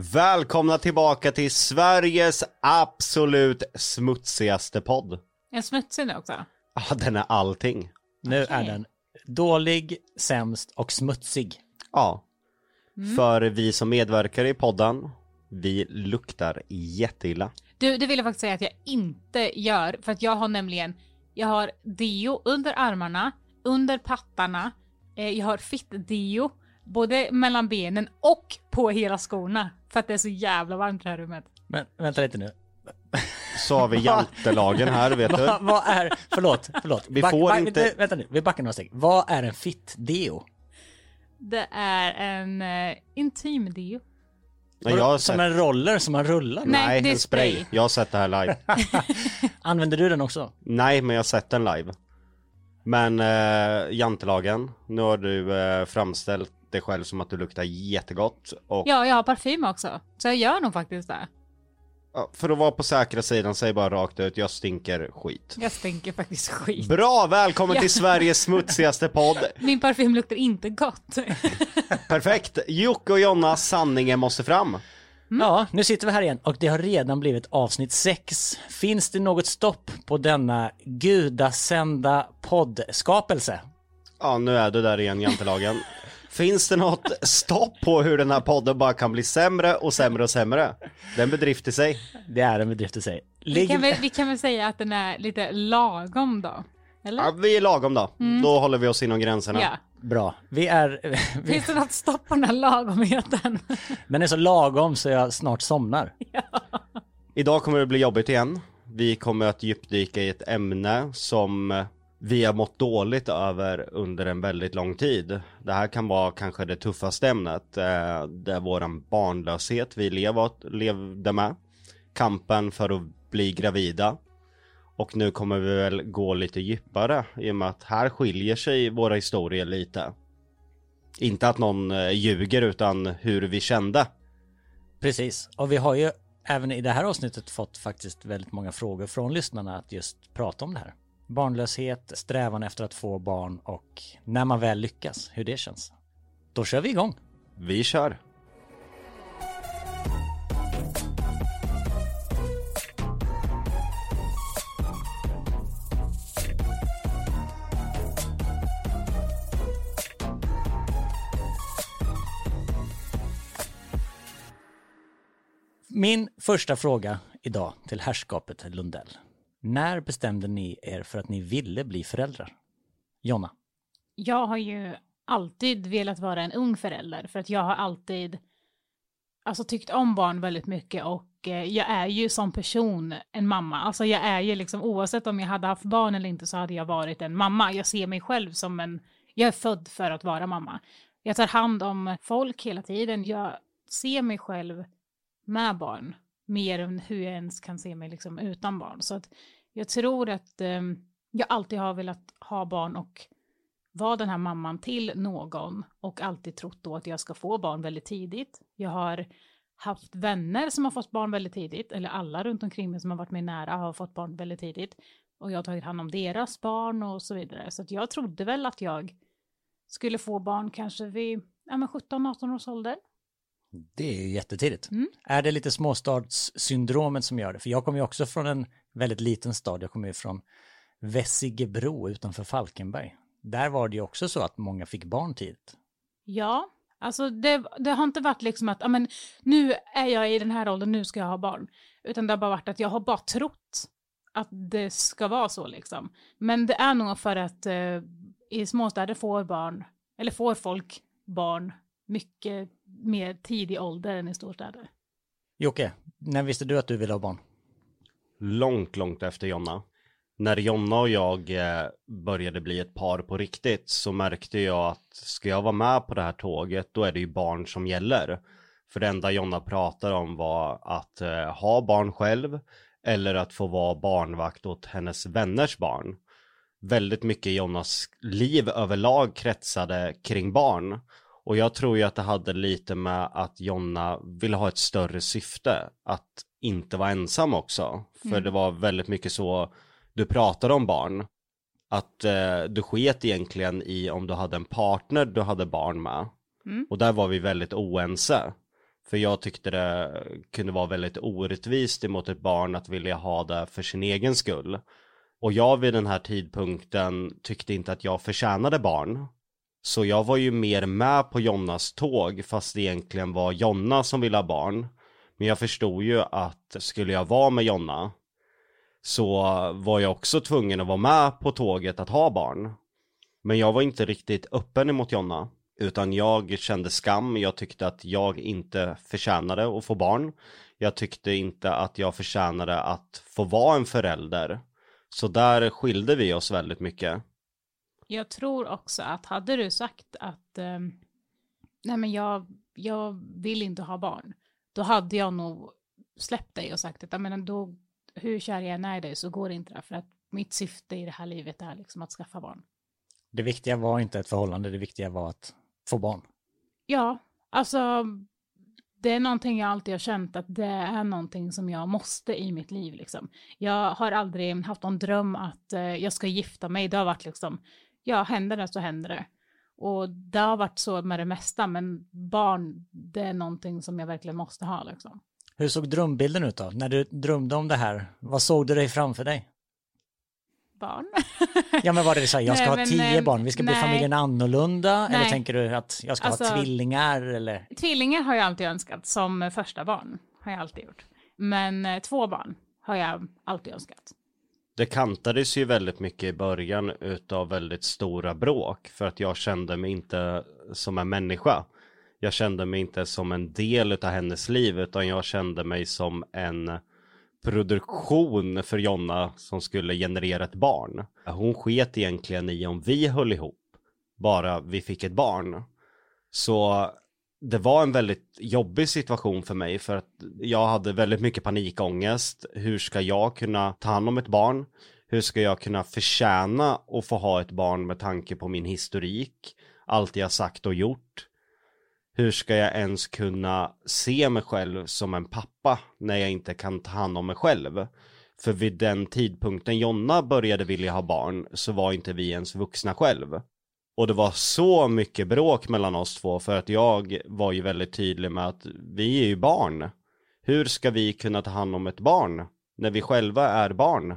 Välkomna tillbaka till Sveriges absolut smutsigaste podd. En smutsig nu också. Ja, den är allting. Nu är den dålig, sämst och smutsig. Ja. För vi som medverkar i podden, vi luktar jätteilla. Du, det vill jag faktiskt säga att jag inte gör. För att jag har nämligen, jag har deo under armarna, under pattarna, eh, jag har fitt-deo, både mellan benen och på hela skorna. För att det är så jävla varmt i det här rummet. Men vänta lite nu. Har vi jantelagen här, vet du. Vad, vad är, förlåt, förlåt. Vi får inte- vänta, nu, vi backar några steg. Vad är en fitt-deo? Det är en eh, intim deo. Nej, jag har Som sett... en roller som man rullar med? Nej. Nej, det är en spray. spray. Jag har sett det här live. Använder du den också? Nej, men jag har sett den live. Men eh, jantelagen, nu har du eh, framställt dig själv som att du luktar jättegott. Och Ja, jag har parfym också. Så jag gör nog faktiskt det. ja, för att vara på säkra sidan, säg bara rakt ut, jag stinker skit. Jag stinker faktiskt skit. Bra, välkommen Ja. till Sveriges smutsigaste podd. Min parfym luktar inte gott. Perfekt. Jocke och Jonna, sanningen måste fram. Ja, nu sitter vi här igen och det har redan blivit avsnitt 6. Finns det något stopp på denna gudasända poddskapelse? Ja, nu är du där igen, jantelagen. Finns det något stopp på hur den här podden bara kan bli sämre och sämre och sämre? Det är en bedrift i sig. Det är en bedrift i sig. Vi Ligger- kan, väl, vi kan väl säga att den är lite lagom då? Eller? Ja, vi är lagom då. Då håller vi oss inom gränserna. Ja. Bra. Vi är... Vi, Finns det något stopp på den här lagomheten? den är så lagom så jag snart somnar. Idag kommer det bli jobbigt igen. Vi kommer att djupdyka i ett ämne som vi har mått dåligt över under en väldigt lång tid. Det här kan vara kanske det tuffaste ämnet. Eh, det är våran barnlöshet vi levde med. Kampen för att bli gravida. Och nu kommer vi väl gå lite djupare i och med att här skiljer sig våra historier lite. Inte att någon eh, ljuger utan hur vi kände. Precis. Och vi har ju även i det här avsnittet fått faktiskt väldigt många frågor från lyssnarna att just prata om det här. Barnlöshet, strävan efter att få barn och när man väl lyckas, hur det känns. Då kör vi igång. Vi kör. Min första fråga idag till herrskapet Lundell. När bestämde ni er för att ni ville bli föräldrar? Jonna? Jag har ju alltid velat vara en ung förälder för att jag har alltid alltså tyckt om barn väldigt mycket och eh, jag är ju som person en mamma. Alltså jag är ju liksom oavsett om jag hade haft barn eller inte så hade jag varit en mamma. Jag ser mig själv som en, jag är född för att vara mamma. Jag tar hand om folk hela tiden. Jag ser mig själv med barn mer än hur jag ens kan se mig liksom utan barn. Så att jag tror att eh, jag alltid har velat ha barn och vara den här mamman till någon och alltid trott då att jag ska få barn väldigt tidigt. Jag har haft vänner som har fått barn väldigt tidigt, eller alla runt omkring mig som har varit mig nära har fått barn väldigt tidigt. Och jag har tagit hand om deras barn och så vidare. Så att jag trodde väl att jag skulle få barn kanske vid ja, 17-18 års ålder. Det är ju jättetidigt. Mm. Är det lite småstadssyndromet som gör det? För jag kommer ju också från en väldigt liten stad. Jag kommer ju från Vessigebro utanför Falkenberg. Där var det ju också så att många fick barn tidigt. Ja, alltså det, det har inte varit liksom att, ja men nu är jag i den här åldern, nu ska jag ha barn. Utan det har bara varit att jag har bara trott att det ska vara så liksom. Men det är nog för att eh, i småstäder får barn, eller får folk barn mycket mer tidig ålder än i storstäder. Jocke, när visste du att du ville ha barn? långt, långt efter Jonna. När Jonna och jag eh, började bli ett par på riktigt så märkte jag att ska jag vara med på det här tåget då är det ju barn som gäller. För det enda Jonna pratade om var att eh, ha barn själv eller att få vara barnvakt åt hennes vänners barn. Väldigt mycket i Jonnas liv överlag kretsade kring barn. Och jag tror ju att det hade lite med att Jonna ville ha ett större syfte. Att inte vara ensam också. För Mm. det var väldigt mycket så du pratade om barn. Att eh, du sket egentligen i om du hade en partner du hade barn med. Mm. Och där var vi väldigt oense. För jag tyckte det kunde vara väldigt orättvist emot ett barn att vilja ha det för sin egen skull. Och jag vid den här tidpunkten tyckte inte att jag förtjänade barn. Så jag var ju mer med på Jonnas tåg fast det egentligen var Jonna som ville ha barn. Men jag förstod ju att skulle jag vara med Jonna så var jag också tvungen att vara med på tåget att ha barn. Men jag var inte riktigt öppen emot Jonna. Utan jag kände skam, jag tyckte att jag inte förtjänade att få barn. Jag tyckte inte att jag förtjänade att få vara en förälder. Så där skilde vi oss väldigt mycket. Jag tror också att hade du sagt att eh, nej men jag, jag vill inte ha barn, då hade jag nog släppt dig och sagt att menar, då, hur kär jag än är i dig så går det inte det, för att mitt syfte i det här livet är liksom att skaffa barn. Det viktiga var inte ett förhållande, det viktiga var att få barn. Ja, alltså det är någonting jag alltid har känt att det är någonting som jag måste i mitt liv liksom. Jag har aldrig haft någon dröm att eh, jag ska gifta mig. Det har varit liksom, ja, händer det så händer det. Och det har varit så med det mesta, men barn, det är någonting som jag verkligen måste ha liksom. Hur såg drömbilden ut då? När du drömde om det här, vad såg du dig framför dig? Barn. Ja men var det så här, jag ska Nej, ha men, tio eh, barn, vi ska bli nej. familjen annorlunda? Eller Nej. tänker du att jag ska ha Alltså- tvillingar eller? Tvillingar har jag alltid önskat som första barn, har jag alltid gjort. Men eh, två barn har jag alltid önskat. Det kantades ju väldigt mycket i början utav väldigt stora bråk för att jag kände mig inte som en människa. Jag kände mig inte som en del utav hennes liv utan jag kände mig som en produktion för Jonna som skulle generera ett barn. Hon sket egentligen i om vi höll ihop, bara vi fick ett barn. Så det var en väldigt jobbig situation för mig för att jag hade väldigt mycket panikångest. Hur ska jag kunna ta hand om ett barn? Hur ska jag kunna förtjäna att få ha ett barn med tanke på min historik? Allt jag sagt och gjort. Hur ska jag ens kunna se mig själv som en pappa när jag inte kan ta hand om mig själv? För vid den tidpunkten Jonna började vilja ha barn så var inte vi ens vuxna själv. Och det var så mycket bråk mellan oss två för att jag var ju väldigt tydlig med att vi är ju barn. Hur ska vi kunna ta hand om ett barn när vi själva är barn?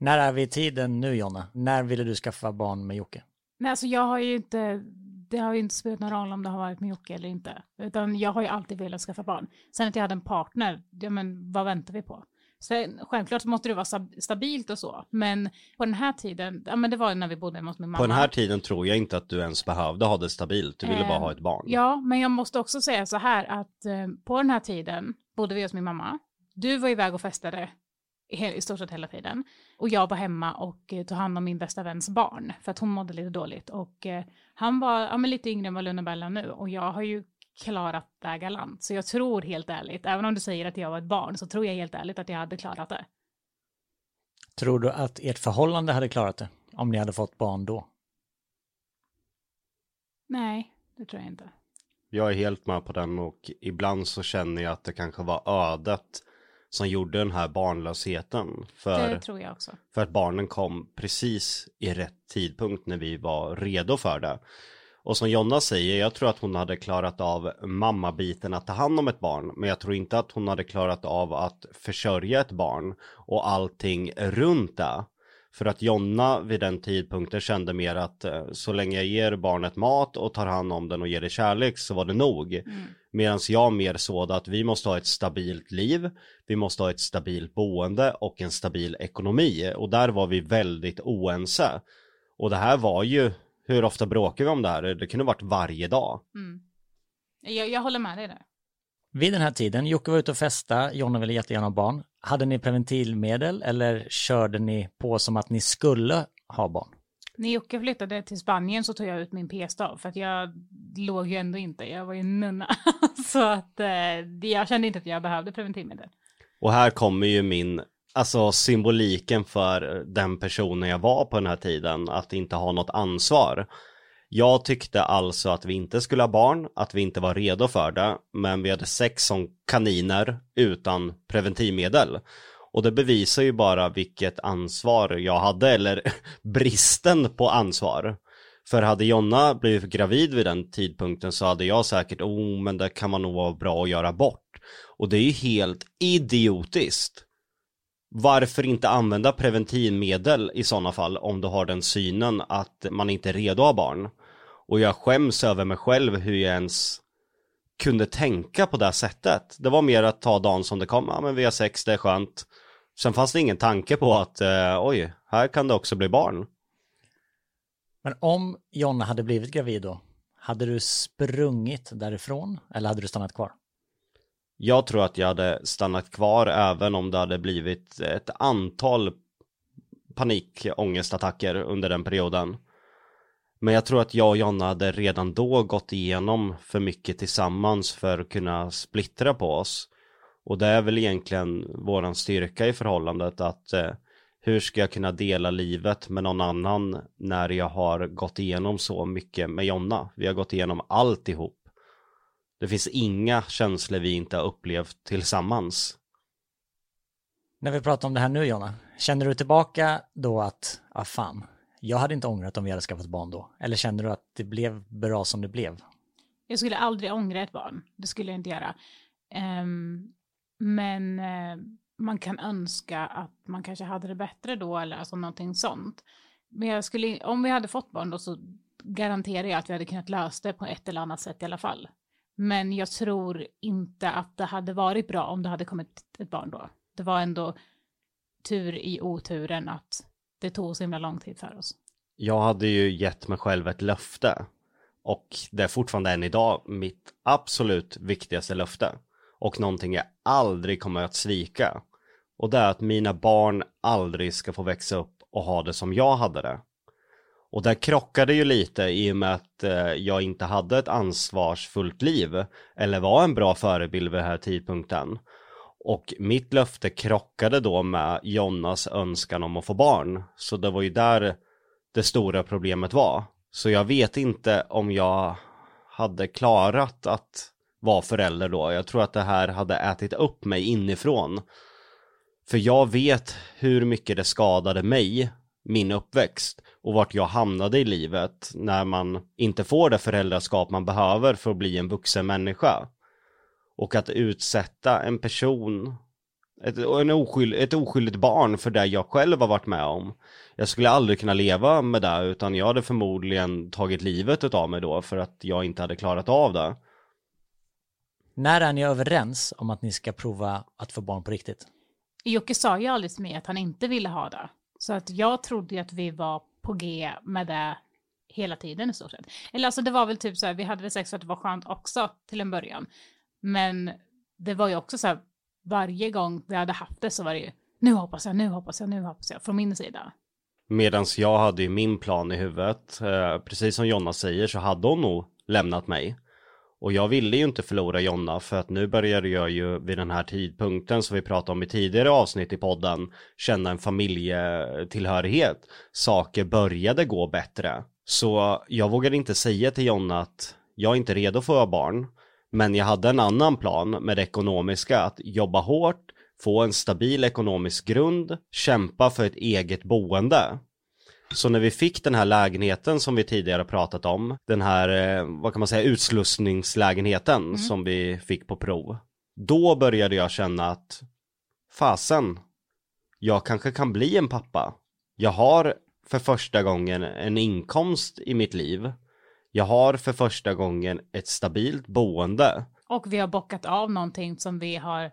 När är vi i tiden nu Jonna? När ville du skaffa barn med Jocke? Nej, alltså jag har ju inte, det har ju inte spelat någon roll om det har varit med Jocke eller inte. Utan jag har ju alltid velat skaffa barn. Sen att jag hade en partner, ja men vad väntar vi på? Sen, självklart måste det vara stab- stabilt och så, men på den här tiden, ja men det var när vi bodde hos min mamma. På den här tiden tror jag inte att du ens behövde ha det stabilt, du ville Eh, bara ha ett barn. Ja, men jag måste också säga så här att eh, på den här tiden bodde vi hos min mamma. Du var iväg och festade i stort sett hela tiden. Och jag var hemma och eh, tog hand om min bästa väns barn för att hon mådde lite dåligt. Och eh, han var ja, men lite yngre än vad Luna Bella nu och jag har ju klarat det galant. Så jag tror helt ärligt, även om du säger att jag var ett barn, så tror jag helt ärligt att jag hade klarat det. Tror du att ert förhållande hade klarat det? Om ni hade fått barn då? Nej, det tror jag inte. Jag är helt med på den och ibland så känner jag att det kanske var ödet som gjorde den här barnlösheten. För, Det tror jag också. för att barnen kom precis i rätt tidpunkt när vi var redo för det. Och som Jonna säger, jag tror att hon hade klarat av mammabiten att ta hand om ett barn. Men jag tror inte att hon hade klarat av att försörja ett barn och allting runt det. För att Jonna vid den tidpunkten kände mer att eh, så länge jag ger barnet mat och tar hand om den och ger det kärlek så var det nog. Mm. Medan jag mer såg att vi måste ha ett stabilt liv, vi måste ha ett stabilt boende och en stabil ekonomi. Och där var vi väldigt oense. Och det här var ju, hur ofta bråkar vi om det här? Det kunde varit varje dag. Mm. Jag, jag håller med dig där. Vid den här tiden, Jocke var ute och festa, Jonna ville jättegärna ha barn. Hade ni preventivmedel eller körde ni på som att ni skulle ha barn? När Jocke flyttade till Spanien så tog jag ut min p-stav för att jag låg ju ändå inte, jag var ju nunna. så att eh, jag kände inte att jag behövde preventivmedel. Och här kommer ju min, alltså symboliken för den personen jag var på den här tiden, att inte ha något ansvar. Jag tyckte alltså att vi inte skulle ha barn, att vi inte var redo för det, men vi hade sex som kaniner utan preventivmedel. Och det bevisar ju bara vilket ansvar jag hade, eller bristen på ansvar. För hade Jonna blivit gravid vid den tidpunkten så hade jag säkert, oh men det kan man nog vara bra att göra bort. Och det är ju helt idiotiskt. Varför inte använda preventivmedel i sådana fall om du har den synen att man inte är redo att ha barn? Och jag skäms över mig själv hur jag ens kunde tänka på det sättet. Det var mer att ta dagen som det kom, ja men vi har sex, det är skönt. Sen fanns det ingen tanke på att, eh, oj, här kan det också bli barn. Men om Jonna hade blivit gravid då, hade du sprungit därifrån eller hade du stannat kvar? Jag tror att jag hade stannat kvar även om det hade blivit ett antal panikångestattacker under den perioden. Men jag tror att jag och Jonna hade redan då gått igenom för mycket tillsammans för att kunna splittra på oss. Och det är väl egentligen våran styrka i förhållandet att eh, hur ska jag kunna dela livet med någon annan när jag har gått igenom så mycket med Jonna? Vi har gått igenom allt ihop. Det finns inga känslor vi inte har upplevt tillsammans. När vi pratar om det här nu Jonna, känner du tillbaka då att, ah fan, jag hade inte ångrat om vi hade skaffat barn då? Eller känner du att det blev bra som det blev? Jag skulle aldrig ångra ett barn, det skulle jag inte göra. Um, men uh, man kan önska att man kanske hade det bättre då eller alltså någonting sånt. Men jag skulle, om vi hade fått barn då så garanterar jag att vi hade kunnat lösa det på ett eller annat sätt i alla fall. Men jag tror inte att det hade varit bra om det hade kommit ett barn då. Det var ändå tur i oturen att det tog så himla lång tid för oss. Jag hade ju gett mig själv ett löfte. Och det är fortfarande än idag mitt absolut viktigaste löfte. Och någonting jag aldrig kommer att svika. Och det är att mina barn aldrig ska få växa upp och ha det som jag hade det. Och där krockade ju lite i och med att eh, jag inte hade ett ansvarsfullt liv. Eller var en bra förebild vid den här tidpunkten. Och mitt löfte krockade då med Jonnas önskan om att få barn. Så det var ju där det stora problemet var. Så jag vet inte om jag hade klarat att vara förälder då. Jag tror att det här hade ätit upp mig inifrån. För jag vet hur mycket det skadade mig, min uppväxt och vart jag hamnade i livet när man inte får det föräldraskap man behöver för att bli en vuxen människa. Och att utsätta en person, ett, en oskyld, ett oskyldigt barn för det jag själv har varit med om. Jag skulle aldrig kunna leva med det utan jag hade förmodligen tagit livet av mig då för att jag inte hade klarat av det. När är ni överens om att ni ska prova att få barn på riktigt? Jocke sa ju alldeles med att han inte ville ha det. Så att jag trodde ju att vi var på G med det hela tiden i stort sett. Eller alltså det var väl typ så här, vi hade väl sex för att det var skönt också till en början. Men det var ju också så här, varje gång vi hade haft det så var det ju, nu hoppas jag, nu hoppas jag, nu hoppas jag, från min sida. Medan jag hade ju min plan i huvudet, eh, precis som Jonna säger så hade hon nog lämnat mig. Och jag ville ju inte förlora Jonna för att nu började jag ju vid den här tidpunkten som vi pratade om i tidigare avsnitt i podden känna en familjetillhörighet. Saker började gå bättre. Så jag vågade inte säga till Jonna att jag är inte redo för att ha barn. Men jag hade en annan plan med det ekonomiska, att jobba hårt, få en stabil ekonomisk grund, kämpa för ett eget boende. Så när vi fick den här lägenheten som vi tidigare pratat om, den här, eh, vad kan man säga, utslussningslägenheten mm. som vi fick på prov. Då började jag känna att, fasen, jag kanske kan bli en pappa. Jag har för första gången en inkomst i mitt liv. Jag har för första gången ett stabilt boende. Och vi har bockat av någonting som vi har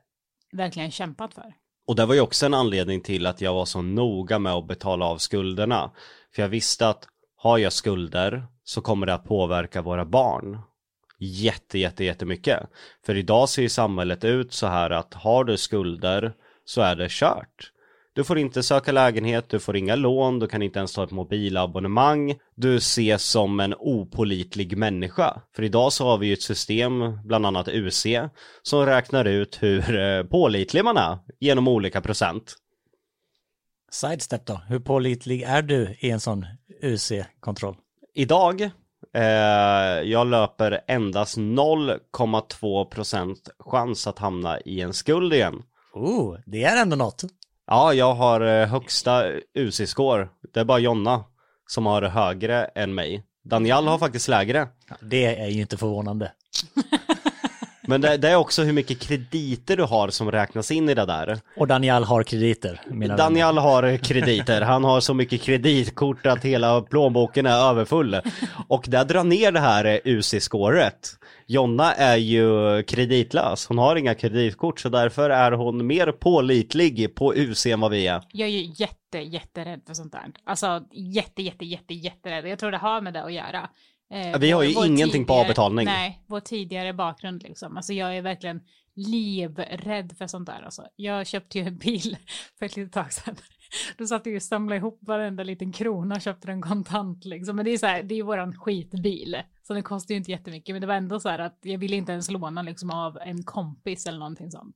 verkligen kämpat för. Och det var ju också en anledning till att jag var så noga med att betala av skulderna. För jag visste att har jag skulder så kommer det att påverka våra barn. Jätte, jätte, jättemycket. För idag ser ju samhället ut så här att har du skulder så är det kört. Du får inte söka lägenhet, du får inga lån, du kan inte ens ta ett mobilabonnemang. Du ses som en opolitlig människa. För idag så har vi ju ett system, bland annat UC, som räknar ut hur eh, pålitlig man är genom olika procent. Sidestep då, hur pålitlig är du i en sån UC-kontroll? Idag, eh, jag löper endast 0,2% chans att hamna i en skuld igen. Oh, det är ändå något. Ja, jag har eh, högsta UC-score. Det är bara Jonna som har högre än mig. Daniel har faktiskt lägre. Det är ju inte förvånande. Men det, det, är också hur mycket krediter du har som räknas in i det där. Och Daniel har krediter. Daniel vänner. har krediter. Han har så mycket kreditkort att hela plånboken är överfull. Och det drar ner det här UC-scoret. Jonna är ju kreditlös. Hon har inga kreditkort så därför är hon mer pålitlig på UC än vad vi är. Jag är ju jätte, jätterädd för sånt där. Alltså jätte, jätte, jätte, jätterädd. Jag tror det har med det att göra. Eh, vi har ju ingenting på avbetalning. Nej, vår tidigare bakgrund liksom. Alltså jag är verkligen livrädd för sånt där. Alltså, jag köpte ju en bil för ett litet tag sedan. Då satt jag ju och samlade ihop varenda liten krona och köpte den kontant liksom. Men det är så här, det är ju våran skitbil. Så den kostar ju inte jättemycket. Men det var ändå så här att jag ville inte ens låna liksom av en kompis eller någonting sånt.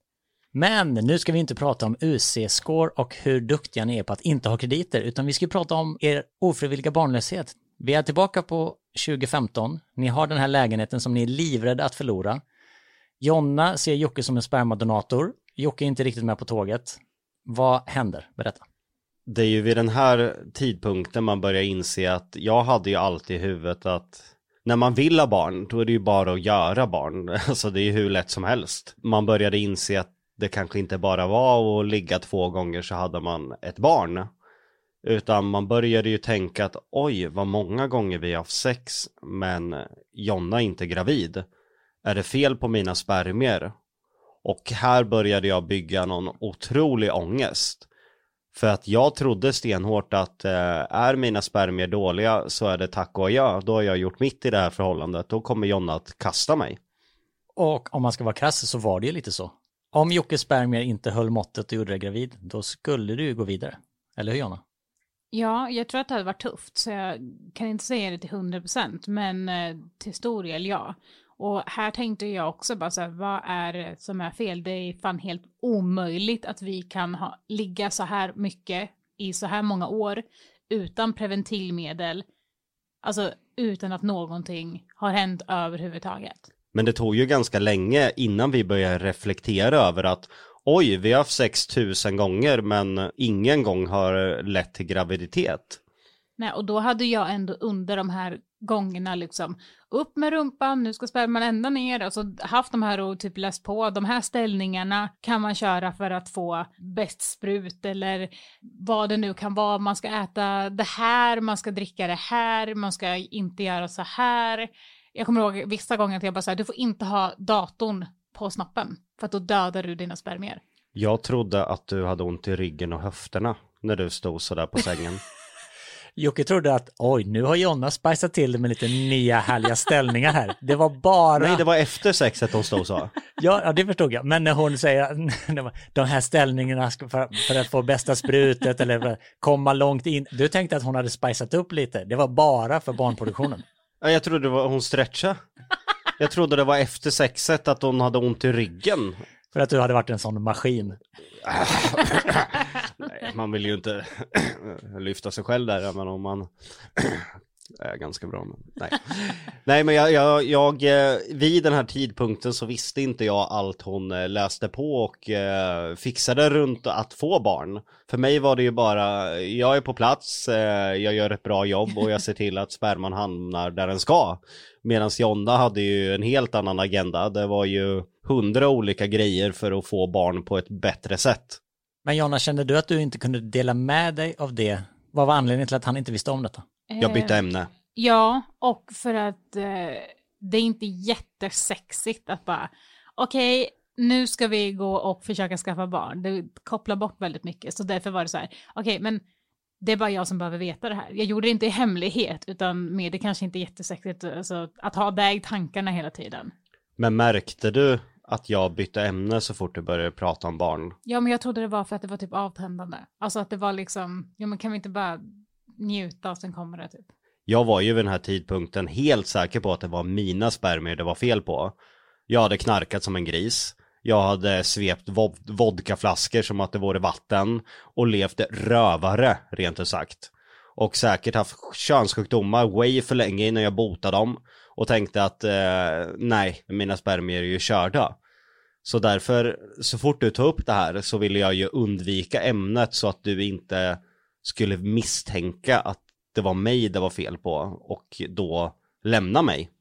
Men nu ska vi inte prata om UC-score och hur duktiga ni är på att inte ha krediter, utan vi ska prata om er ofrivilliga barnlöshet. Vi är tillbaka på 2015. Ni har den här lägenheten som ni är livrädda att förlora. Jonna ser Jocke som en spermadonator. Jocke är inte riktigt med på tåget. Vad händer? Berätta. Det är ju vid den här tidpunkten man börjar inse att jag hade ju alltid i huvudet att när man vill ha barn, då är det ju bara att göra barn. Alltså det är ju hur lätt som helst. Man började inse att det kanske inte bara var att ligga två gånger så hade man ett barn. Utan man började ju tänka att oj vad många gånger vi har haft sex men Jonna är inte gravid. Är det fel på mina spermier? Och här började jag bygga någon otrolig ångest. För att jag trodde stenhårt att eh, är mina spermier dåliga så är det tack och adjö. Då har jag gjort mitt i det här förhållandet. Då kommer Jonna att kasta mig. Och om man ska vara krass så var det ju lite så. Om Jockes spermier inte höll måttet och gjorde dig gravid, då skulle du ju gå vidare. Eller hur Jonna? Ja, jag tror att det hade varit tufft, så jag kan inte säga det till 100 procent, men eh, till stor del ja. Och här tänkte jag också bara så här, vad är det som är fel? Det är fan helt omöjligt att vi kan ha, ligga så här mycket i så här många år utan preventivmedel, alltså utan att någonting har hänt överhuvudtaget. Men det tog ju ganska länge innan vi började reflektera över att oj, vi har haft sex tusen gånger men ingen gång har lett till graviditet. Nej, och då hade jag ändå under de här gångerna liksom upp med rumpan, nu ska sperman ända ner, alltså haft de här och typ läst på, de här ställningarna kan man köra för att få bäst sprut eller vad det nu kan vara, man ska äta det här, man ska dricka det här, man ska inte göra så här. Jag kommer ihåg vissa gånger att jag bara sa, du får inte ha datorn på snoppen för att då dödar du dina spermier. Jag trodde att du hade ont i ryggen och höfterna när du stod sådär på sängen. Jocke trodde att oj, nu har Jonna spicat till det med lite nya härliga ställningar här. Det var bara... Nej, det var efter sexet hon stod så. ja, ja, det förstod jag. Men när hon säger de här ställningarna för, för att få bästa sprutet eller för att komma långt in. Du tänkte att hon hade spicat upp lite. Det var bara för barnproduktionen. Ja, jag trodde det var hon stretcha. Jag trodde det var efter sexet att hon hade ont i ryggen. För att du hade varit en sån maskin. Nej, man vill ju inte lyfta sig själv där, men om man är ganska bra. Men nej. nej, men jag, jag, jag, eh, vid den här tidpunkten så visste inte jag allt hon eh, läste på och eh, fixade runt att få barn. För mig var det ju bara, jag är på plats, eh, jag gör ett bra jobb och jag ser till att sperman hamnar där den ska. Medan Jonna hade ju en helt annan agenda. Det var ju hundra olika grejer för att få barn på ett bättre sätt. Men Jonna, kände du att du inte kunde dela med dig av det? Vad var anledningen till att han inte visste om detta? Jag bytte ämne. Ja, och för att eh, det är inte jättesexigt att bara, okej, okay, nu ska vi gå och försöka skaffa barn. Det kopplar bort väldigt mycket, så därför var det så här, okej, okay, men det är bara jag som behöver veta det här. Jag gjorde det inte i hemlighet, utan med det kanske inte är jättesexigt alltså, att ha det i tankarna hela tiden. Men märkte du att jag bytte ämne så fort du började prata om barn? Ja, men jag trodde det var för att det var typ avtändande. Alltså att det var liksom, ja men kan vi inte bara njuta och sen kommer det typ. Jag var ju vid den här tidpunkten helt säker på att det var mina spermier det var fel på. Jag hade knarkat som en gris. Jag hade svept vod vodkaflaskor som att det vore vatten och levt rövare rent ut sagt. Och säkert haft könssjukdomar way för länge innan jag botade dem och tänkte att eh, nej, mina spermier är ju körda. Så därför, så fort du tar upp det här så ville jag ju undvika ämnet så att du inte skulle misstänka att det var mig det var fel på och då lämna mig.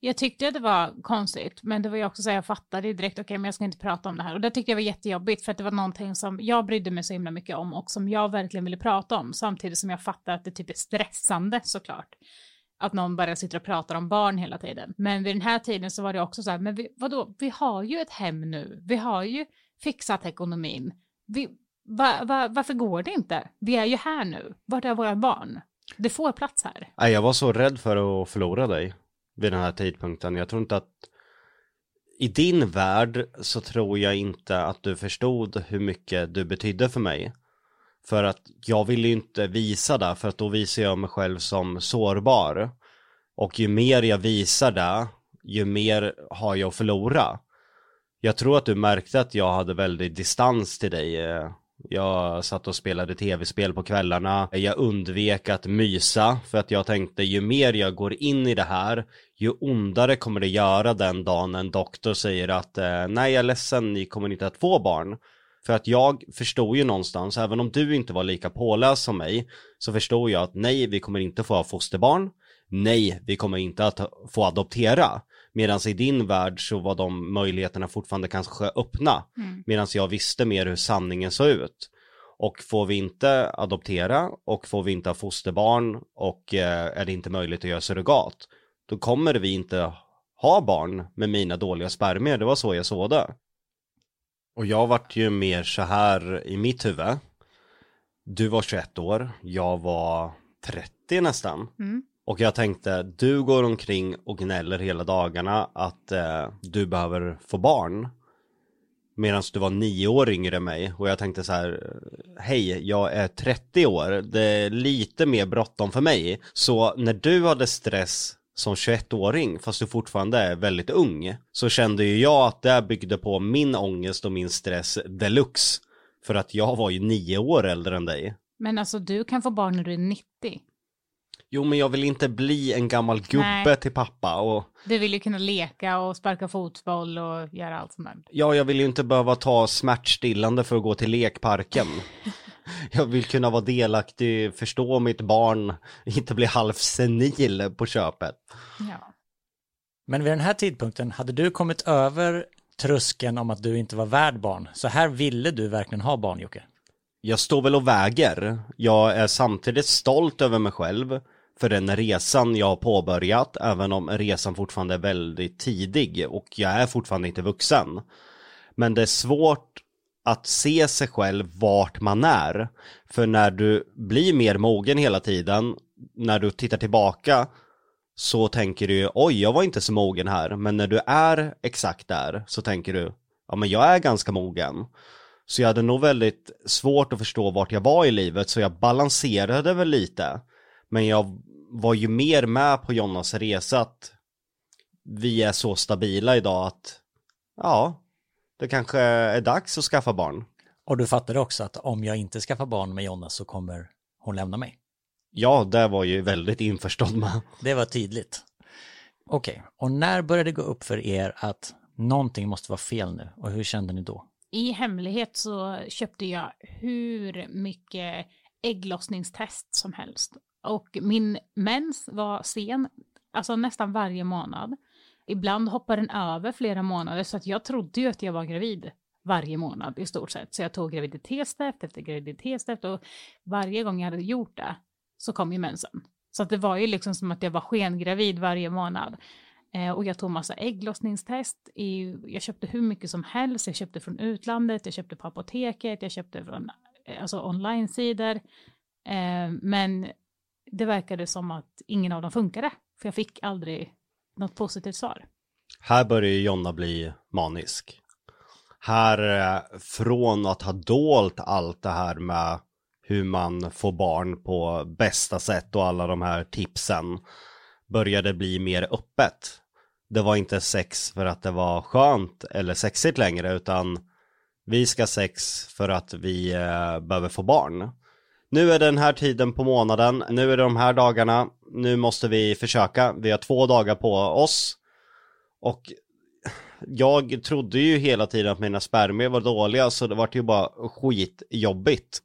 Jag tyckte att det var konstigt, men det var ju också så att jag fattade direkt, okej, okay, men jag ska inte prata om det här. Och det tyckte jag var jättejobbigt, för att det var någonting som jag brydde mig så himla mycket om och som jag verkligen ville prata om, samtidigt som jag fattar att det typ är stressande såklart. Att någon bara sitter och pratar om barn hela tiden. Men vid den här tiden så var det också så här, men vi, vadå, vi har ju ett hem nu, vi har ju fixat ekonomin. Vi, va, va, varför går det inte? Vi är ju här nu, vart är våra barn? Det får plats här. Nej, jag var så rädd för att förlora dig vid den här tidpunkten. Jag tror inte att i din värld så tror jag inte att du förstod hur mycket du betydde för mig. För att jag vill ju inte visa det, för att då visar jag mig själv som sårbar. Och ju mer jag visar det, ju mer har jag att förlora. Jag tror att du märkte att jag hade väldigt distans till dig jag satt och spelade tv-spel på kvällarna. Jag undvek att mysa för att jag tänkte ju mer jag går in i det här ju ondare kommer det göra den dagen en doktor säger att eh, nej jag är ledsen ni kommer inte att få barn. För att jag förstod ju någonstans, även om du inte var lika påläst som mig, så förstod jag att nej, vi kommer inte få ha fosterbarn. Nej, vi kommer inte att få adoptera. Medan i din värld så var de möjligheterna fortfarande kanske öppna. Mm. Medan jag visste mer hur sanningen såg ut. Och får vi inte adoptera och får vi inte ha fosterbarn och eh, är det inte möjligt att göra surrogat. Då kommer vi inte ha barn med mina dåliga spermier. Det var så jag såg det. Och jag vart ju mer så här i mitt huvud. Du var 21 år, jag var 30 nästan. Mm. Och jag tänkte, du går omkring och gnäller hela dagarna att eh, du behöver få barn. Medan du var nio år yngre än mig och jag tänkte så här, hej, jag är 30 år, det är lite mer bråttom för mig. Så när du hade stress som 21-åring, fast du fortfarande är väldigt ung, så kände ju jag att det byggde på min ångest och min stress deluxe. För att jag var ju nio år äldre än dig. Men alltså du kan få barn när du är 90. Jo men jag vill inte bli en gammal gubbe Nej. till pappa och... Du vill ju kunna leka och sparka fotboll och göra allt sånt där. Ja, jag vill ju inte behöva ta smärtstillande för att gå till lekparken. jag vill kunna vara delaktig, förstå mitt barn, inte bli halvsenil på köpet. Ja. Men vid den här tidpunkten, hade du kommit över tröskeln om att du inte var värd barn? Så här ville du verkligen ha barn, Jocke? Jag står väl och väger. Jag är samtidigt stolt över mig själv för den resan jag har påbörjat, även om resan fortfarande är väldigt tidig och jag är fortfarande inte vuxen. Men det är svårt att se sig själv vart man är. För när du blir mer mogen hela tiden, när du tittar tillbaka så tänker du oj, jag var inte så mogen här. Men när du är exakt där så tänker du, ja men jag är ganska mogen. Så jag hade nog väldigt svårt att förstå vart jag var i livet, så jag balanserade väl lite. Men jag var ju mer med på Jonas resa att vi är så stabila idag att ja, det kanske är dags att skaffa barn. Och du fattade också att om jag inte skaffar barn med Jonas så kommer hon lämna mig? Ja, det var ju väldigt införstådd med. Det var tydligt. Okej, okay. och när började det gå upp för er att någonting måste vara fel nu och hur kände ni då? I hemlighet så köpte jag hur mycket ägglossningstest som helst och min mens var sen, alltså nästan varje månad. Ibland hoppar den över flera månader så att jag trodde ju att jag var gravid varje månad i stort sett. Så jag tog graviditetstest efter graviditetstest och varje gång jag hade gjort det så kom ju mensen. Så att det var ju liksom som att jag var skengravid varje månad. Eh, och jag tog massa ägglossningstest. I, jag köpte hur mycket som helst. Jag köpte från utlandet, jag köpte på apoteket, jag köpte från eh, alltså online-sidor. Eh, men det verkade som att ingen av dem funkade. För jag fick aldrig något positivt svar. Här börjar ju Jonna bli manisk. Här, eh, från att ha dolt allt det här med hur man får barn på bästa sätt och alla de här tipsen började bli mer öppet. Det var inte sex för att det var skönt eller sexigt längre utan vi ska sex för att vi eh, behöver få barn. Nu är den här tiden på månaden, nu är det de här dagarna, nu måste vi försöka, vi har två dagar på oss. Och jag trodde ju hela tiden att mina spermier var dåliga så det vart ju bara skitjobbigt.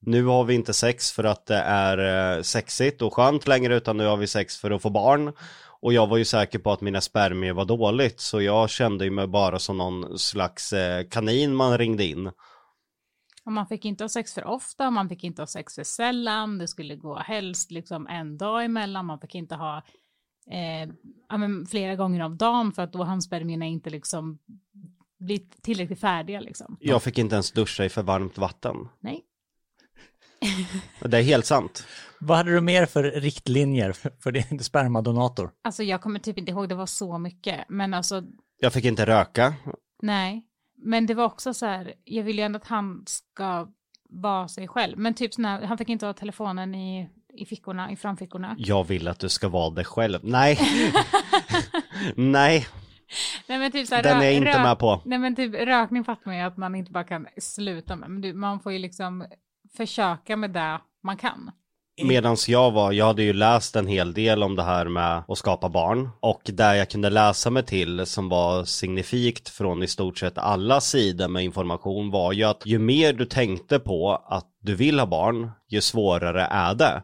nu har vi inte sex för att det är eh, sexigt och skönt längre utan nu har vi sex för att få barn. Och jag var ju säker på att mina spermier var dåligt så jag kände ju mig bara som någon slags eh, kanin man ringde in. Och man fick inte ha sex för ofta, man fick inte ha sex för sällan, det skulle gå helst liksom en dag emellan, man fick inte ha eh, ja, men flera gånger om dagen för att då hann spermierna inte liksom bli tillräckligt färdiga liksom. Jag fick inte ens duscha i för varmt vatten. Nej. Det är helt sant. Vad hade du mer för riktlinjer för, för din spermadonator? Alltså jag kommer typ inte ihåg, det var så mycket, men alltså Jag fick inte röka. nej. Men det var också så här, jag vill ju ändå att han ska vara sig själv, men typ sån här, han fick inte ha telefonen i, i fickorna, i framfickorna. Jag vill att du ska vara dig själv. Nej. Nej, Nej men typ så här, den är jag inte med på. Nej men typ rökning fattar man ju att man inte bara kan sluta med, men du, man får ju liksom försöka med det man kan. Medans jag var, jag hade ju läst en hel del om det här med att skapa barn och där jag kunde läsa mig till som var signifikt från i stort sett alla sidor med information var ju att ju mer du tänkte på att du vill ha barn, ju svårare är det.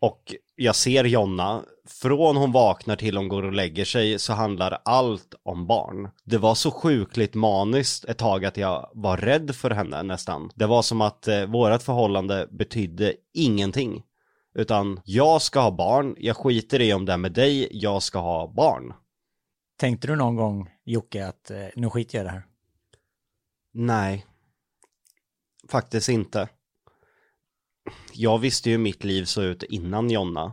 Och jag ser Jonna, från hon vaknar till hon går och lägger sig så handlar allt om barn. Det var så sjukligt maniskt ett tag att jag var rädd för henne nästan. Det var som att eh, vårat förhållande betydde ingenting. Utan jag ska ha barn, jag skiter i om det är med dig, jag ska ha barn. Tänkte du någon gång, Jocke, att eh, nu skiter jag i det här? Nej. Faktiskt inte. Jag visste ju hur mitt liv såg ut innan Jonna.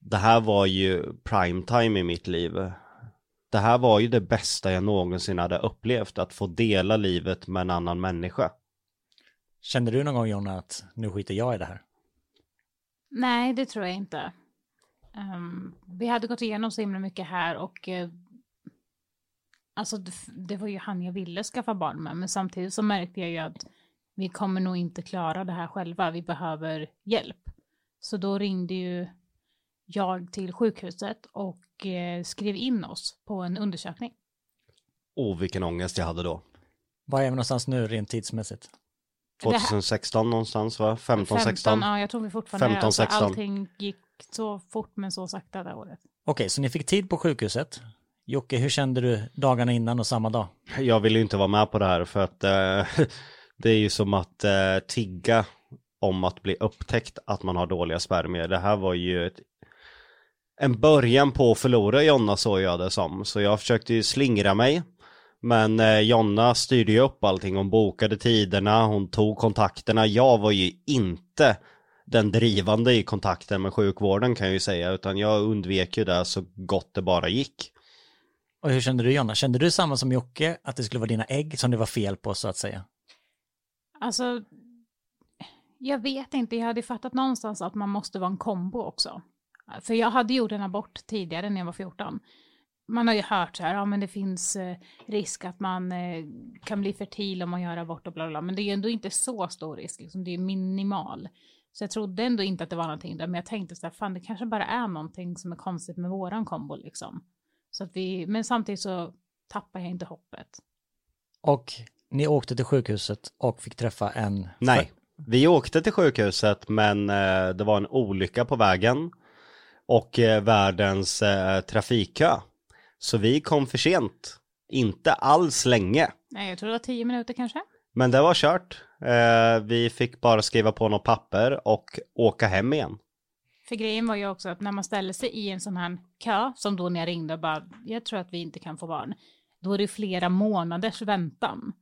Det här var ju prime time i mitt liv. Det här var ju det bästa jag någonsin hade upplevt, att få dela livet med en annan människa. Kände du någon gång, Jonna, att nu skiter jag i det här? Nej, det tror jag inte. Ehm, vi hade gått igenom så himla mycket här och eh, alltså det, det var ju han jag ville skaffa barn med, men samtidigt så märkte jag ju att vi kommer nog inte klara det här själva, vi behöver hjälp. Så då ringde ju jag till sjukhuset och eh, skrev in oss på en undersökning. Åh, vilken ångest jag hade då. Var är vi någonstans nu rent tidsmässigt? Det här- 2016 någonstans va? 15, 16? ja, jag tror vi fortfarande 15, alltså, 16. allting gick så fort men så sakta det året. Okej, så ni fick tid på sjukhuset. Jocke, hur kände du dagarna innan och samma dag? Jag vill ju inte vara med på det här för att eh, det är ju som att eh, tigga om att bli upptäckt att man har dåliga spermier. Det här var ju ett, en början på att förlora Jonna såg jag det som. Så jag försökte ju slingra mig. Men eh, Jonna styrde ju upp allting. Hon bokade tiderna, hon tog kontakterna. Jag var ju inte den drivande i kontakten med sjukvården kan jag ju säga. Utan jag undvek ju det så gott det bara gick. Och hur kände du, Jonna? Kände du samma som Jocke, att det skulle vara dina ägg som det var fel på, så att säga? Alltså, jag vet inte, jag hade fattat någonstans att man måste vara en kombo också. För jag hade gjort en abort tidigare när jag var 14. Man har ju hört så här, ja men det finns eh, risk att man eh, kan bli fertil om man gör abort och bla bla, bla. Men det är ju ändå inte så stor risk, liksom. det är minimal. Så jag trodde ändå inte att det var någonting där, men jag tänkte så här, fan det kanske bara är någonting som är konstigt med våran kombo liksom. Så att vi, men samtidigt så tappar jag inte hoppet. Och ni åkte till sjukhuset och fick träffa en... Nej, vi åkte till sjukhuset men eh, det var en olycka på vägen och världens trafikkö. Så vi kom för sent. Inte alls länge. Nej, jag tror det var tio minuter kanske. Men det var kört. Eh, vi fick bara skriva på något papper och åka hem igen. För grejen var ju också att när man ställer sig i en sån här kö, som då när jag ringde och bara, jag tror att vi inte kan få barn, då är det flera månaders väntan.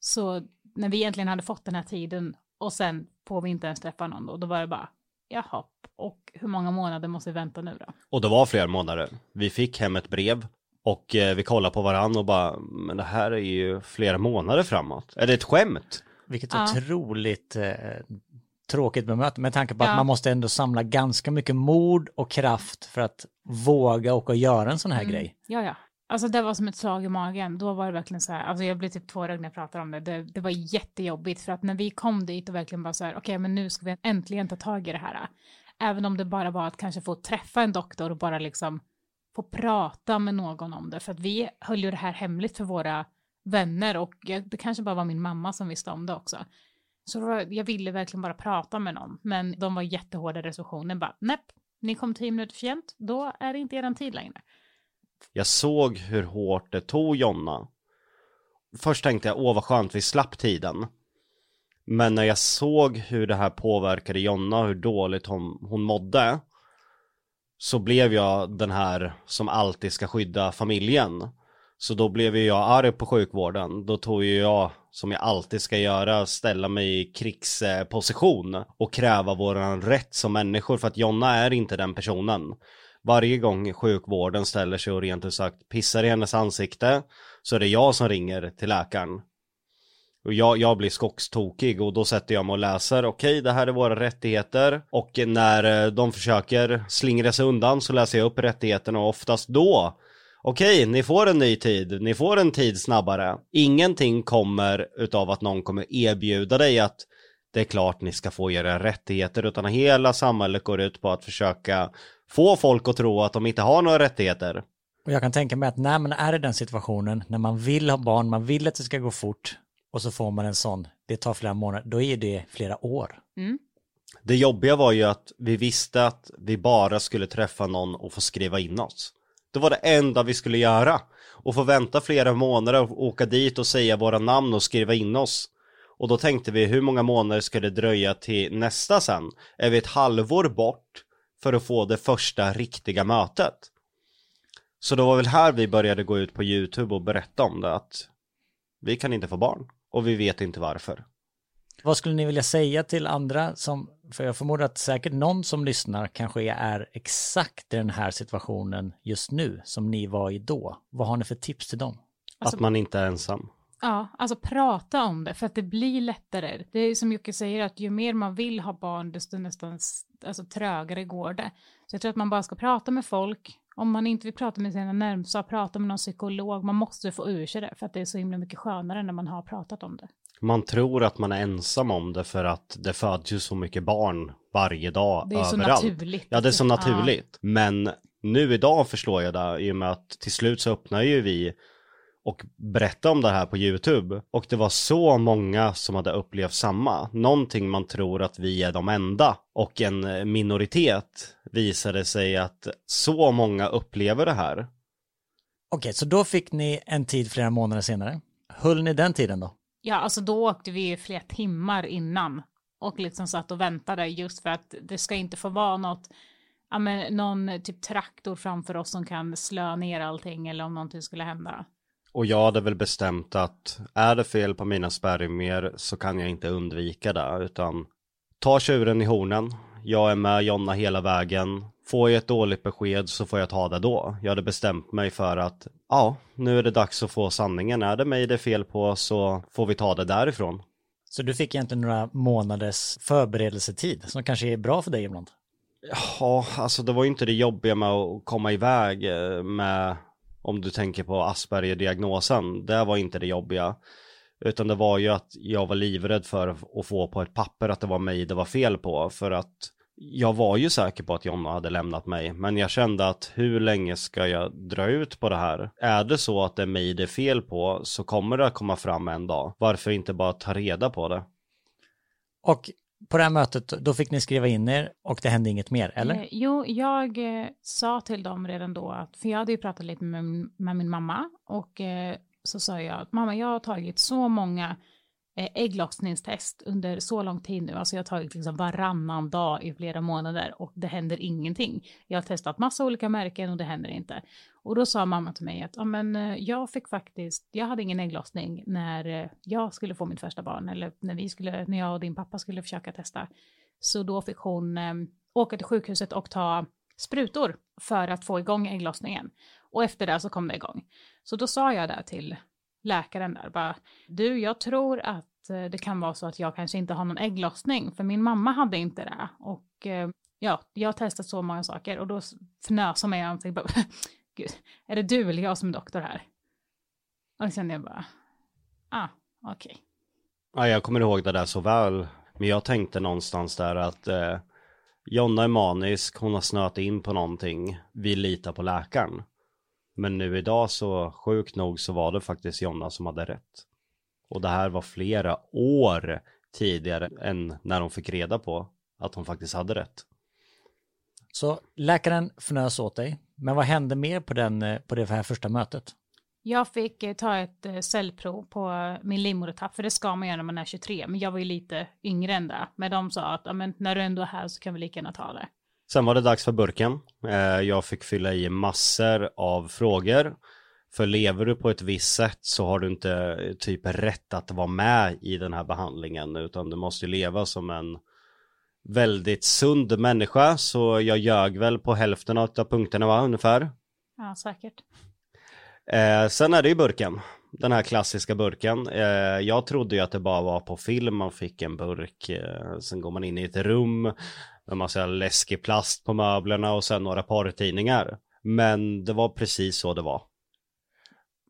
Så när vi egentligen hade fått den här tiden och sen får vi inte ens träffa någon då, då var det bara, jaha, och hur många månader måste vi vänta nu då? Och det var flera månader. Vi fick hem ett brev och eh, vi kollade på varandra och bara, men det här är ju flera månader framåt. Är det ett skämt? Vilket Ja. otroligt eh, tråkigt bemötande med tanke på Ja. att man måste ändå samla ganska mycket mod och kraft för att våga åka och göra en sån här Mm. grej. Ja, ja. Alltså det var som ett slag i magen. Då var det verkligen så här, alltså jag blev typ tårögd när jag pratade om det. det. Det var jättejobbigt för att när vi kom dit och verkligen bara så här, okej men nu ska vi äntligen ta tag i det här. Även om det bara var att kanske få träffa en doktor och bara liksom få prata med någon om det. För att vi höll ju det här hemligt för våra vänner och det kanske bara var min mamma som visste om det också. Så var, jag ville verkligen bara prata med någon, men de var jättehårda i recensionen. Bara, näpp, ni kom tio minuter för sent, då är det inte eran tid längre. Jag såg hur hårt det tog Jonna. Först tänkte jag, åh vad skönt, vi slapp tiden. Men när jag såg hur det här påverkade Jonna, och hur dåligt hon, hon mådde, så blev jag den här som alltid ska skydda familjen. Så då blev ju jag arg på sjukvården. Då tog ju jag, som jag alltid ska göra, ställa mig i krigsposition och kräva våran rätt som människor. För att Jonna är inte den personen. Varje gång sjukvården ställer sig och rent ut sagt pissar i hennes ansikte så är det jag som ringer till läkaren. Och jag, jag blir skogstokig och då sätter jag mig och läser, okej okay, det här är våra rättigheter och när eh, de försöker slingra sig undan så läser jag upp rättigheterna och oftast då Okej, ni får en ny tid, ni får en tid snabbare. Ingenting kommer utav att någon kommer erbjuda dig att det är klart ni ska få era rättigheter utan hela samhället går ut på att försöka få folk att tro att de inte har några rättigheter. Och jag kan tänka mig att när man är i den situationen, när man vill ha barn, man vill att det ska gå fort och så får man en sån, det tar flera månader, då är det flera år. Mm. Det jobbiga var ju att vi visste att vi bara skulle träffa någon och få skriva in oss. Det var det enda vi skulle göra. Och få vänta flera månader och åka dit och säga våra namn och skriva in oss. Och då tänkte vi, hur många månader ska det dröja till nästa sen? Är vi ett halvår bort för att få det första riktiga mötet? Så det var väl här vi började gå ut på YouTube och berätta om det, att vi kan inte få barn. Och vi vet inte varför. Vad skulle ni vilja säga till andra som, för jag förmodar att säkert någon som lyssnar kanske är exakt i den här situationen just nu som ni var i då. Vad har ni för tips till dem? Alltså, att man inte är ensam. Ja, alltså prata om det för att det blir lättare. Det är som Jocke säger att ju mer man vill ha barn desto nästan alltså, trögare går det. Så jag tror att man bara ska prata med folk. Om man inte vill prata med sina närmsta, prata med någon psykolog. Man måste få ur sig det för att det är så himla mycket skönare när man har pratat om det. Man tror att man är ensam om det för att det föds ju så mycket barn varje dag Det är överallt. så naturligt. Ja, det är så naturligt. Ja. Men nu idag förstår jag det i och med att till slut så öppnar ju vi och berätta om det här på YouTube. Och det var så många som hade upplevt samma. Någonting man tror att vi är de enda. Och en minoritet visade sig att så många upplever det här. Okej, så då fick ni en tid flera månader senare. Höll ni den tiden då? Ja, alltså då åkte vi flera timmar innan och liksom satt och väntade just för att det ska inte få vara något, ja men någon typ traktor framför oss som kan slö ner allting eller om någonting skulle hända. Och jag hade väl bestämt att är det fel på mina spermier så kan jag inte undvika det utan ta tjuren i hornen. Jag är med Jonna hela vägen. Får jag ett dåligt besked så får jag ta det då. Jag hade bestämt mig för att ja, nu är det dags att få sanningen. Är det mig det är fel på så får vi ta det därifrån. Så du fick egentligen några månaders förberedelsetid som kanske är bra för dig ibland? Ja, alltså det var ju inte det jobbiga med att komma iväg eh, med om du tänker på Asperger-diagnosen, det var inte det jobbiga. Utan det var ju att jag var livrädd för att få på ett papper att det var mig det var fel på. För att jag var ju säker på att Jonna hade lämnat mig. Men jag kände att hur länge ska jag dra ut på det här? Är det så att det är mig det är fel på så kommer det att komma fram en dag. Varför inte bara ta reda på det? Och på det här mötet, då fick ni skriva in er och det hände inget mer, eller? Eh, jo, jag eh, sa till dem redan då, att, för jag hade ju pratat lite med, med min mamma och eh, så sa jag att mamma, jag har tagit så många eh, Eh, ägglossningstest under så lång tid nu, alltså jag har tagit liksom varannan dag i flera månader och det händer ingenting. Jag har testat massa olika märken och det händer inte. Och då sa mamma till mig att ja, men, eh, jag fick faktiskt, jag hade ingen ägglossning när eh, jag skulle få mitt första barn eller när vi skulle, när jag och din pappa skulle försöka testa. Så då fick hon eh, åka till sjukhuset och ta sprutor för att få igång ägglossningen. Och efter det så kom det igång. Så då sa jag där till läkaren där bara, du jag tror att eh, det kan vara så att jag kanske inte har någon ägglossning, för min mamma hade inte det. Och eh, ja, jag har testat så många saker och då fnös hon mig i ansiktet gud, är det du eller jag som är doktor här? Och då kände jag bara, ah, okej. Okay. Ja, jag kommer ihåg det där så väl. Men jag tänkte någonstans där att eh, Jonna är manisk, hon har snöat in på någonting. Vi litar på läkaren. Men nu idag så sjukt nog så var det faktiskt Jonna som hade rätt. Och det här var flera år tidigare än när hon fick reda på att hon faktiskt hade rätt. Så läkaren fnös åt dig, men vad hände mer på, den, eh, på det här första mötet? Jag fick eh, ta ett eh, cellprov på min livmodertapp, för det ska man göra när man är 23, men jag var ju lite yngre än det. Men de sa att när du ändå är här så kan vi lika gärna ta det. Sen var det dags för burken. Eh, Jag fick fylla i massor av frågor. För lever du på ett visst sätt så har du inte eh, typ rätt att vara med i den här behandlingen utan du måste leva som en väldigt sund människa så jag ljög väl på hälften av punkterna va, ungefär. Ja, säkert. Eh, sen är det ju burken. Den här klassiska burken. Eh, jag trodde ju att det bara var på film man fick en burk. Eh, sen går man in i ett rum med massa läskig plast på möblerna och sen några porrtidningar. Men det var precis så det var.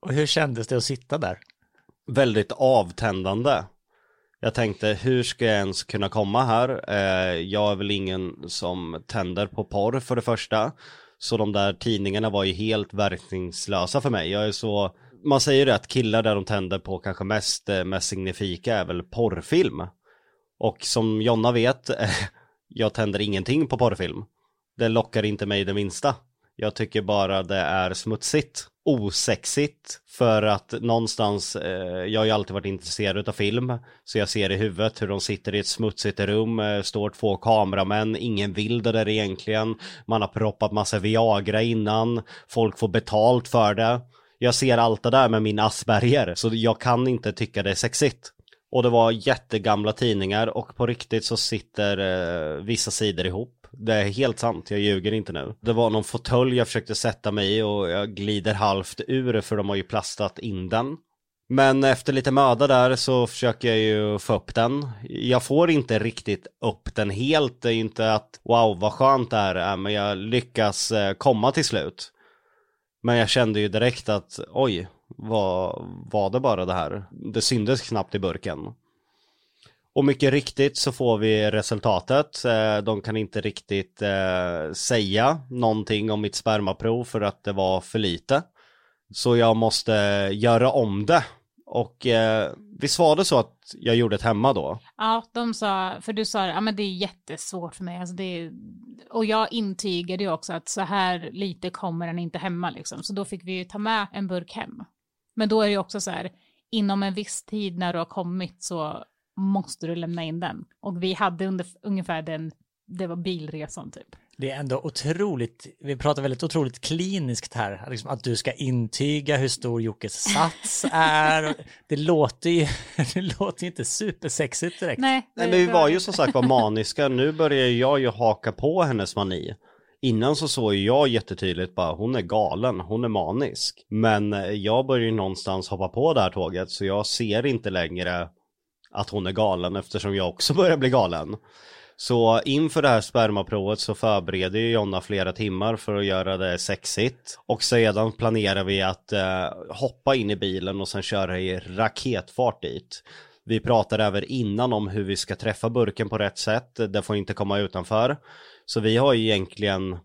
Och hur kändes det att sitta där? Väldigt avtändande. Jag tänkte, hur ska jag ens kunna komma här? Eh, jag är väl ingen som tänder på porr för det första. Så de där tidningarna var ju helt verkningslösa för mig. Jag är så, man säger det att killar där de tänder på kanske mest, eh, mest signifika är väl porrfilm. Och som Jonna vet, jag tänder ingenting på porrfilm. Det lockar inte mig det minsta. Jag tycker bara det är smutsigt, osexigt för att någonstans, eh, jag har ju alltid varit intresserad av film, så jag ser i huvudet hur de sitter i ett smutsigt rum, eh, står två kameramän, ingen vill det där egentligen, man har proppat massa Viagra innan, folk får betalt för det. Jag ser allt det där med min Asperger, så jag kan inte tycka det är sexigt. Och det var jättegamla tidningar och på riktigt så sitter eh, vissa sidor ihop. Det är helt sant, jag ljuger inte nu. Det var någon fåtölj jag försökte sätta mig i och jag glider halvt ur för de har ju plastat in den. Men efter lite möda där så försöker jag ju få upp den. Jag får inte riktigt upp den helt. Det är ju inte att wow vad skönt det här är men jag lyckas eh, komma till slut. Men jag kände ju direkt att oj, var, var det bara det här? Det syndes knappt i burken. Och mycket riktigt så får vi resultatet. Eh, de kan inte riktigt eh, säga någonting om mitt spermaprov för att det var för lite. Så jag måste göra om det. Och eh, visst var det så att jag gjorde ett hemma då? Ja, de sa, för du sa ja men det är jättesvårt för mig, alltså det är, och jag intygade ju också att så här lite kommer den inte hemma liksom, så då fick vi ju ta med en burk hem. Men då är det ju också så här, inom en viss tid när du har kommit så måste du lämna in den. Och vi hade under, ungefär den, det var bilresan typ. Det är ändå otroligt, vi pratar väldigt otroligt kliniskt här, liksom att du ska intyga hur stor Jockes sats är. Det låter ju, det låter inte supersexigt direkt. Nej, Nej men vi var ju som sagt var maniska, nu börjar jag ju haka på hennes mani. Innan så såg jag jättetydligt bara hon är galen, hon är manisk. Men eh, jag börjar ju någonstans hoppa på det här tåget så jag ser inte längre att hon är galen eftersom jag också börjar bli galen. Så inför det här spermaprovet så förbereder ju Jonna flera timmar för att göra det sexigt. Och sedan planerar vi att eh, hoppa in i bilen och sen köra i raketfart dit. Vi pratar även innan om hur vi ska träffa burken på rätt sätt. Det får inte komma utanför. Så vi har ju egentligen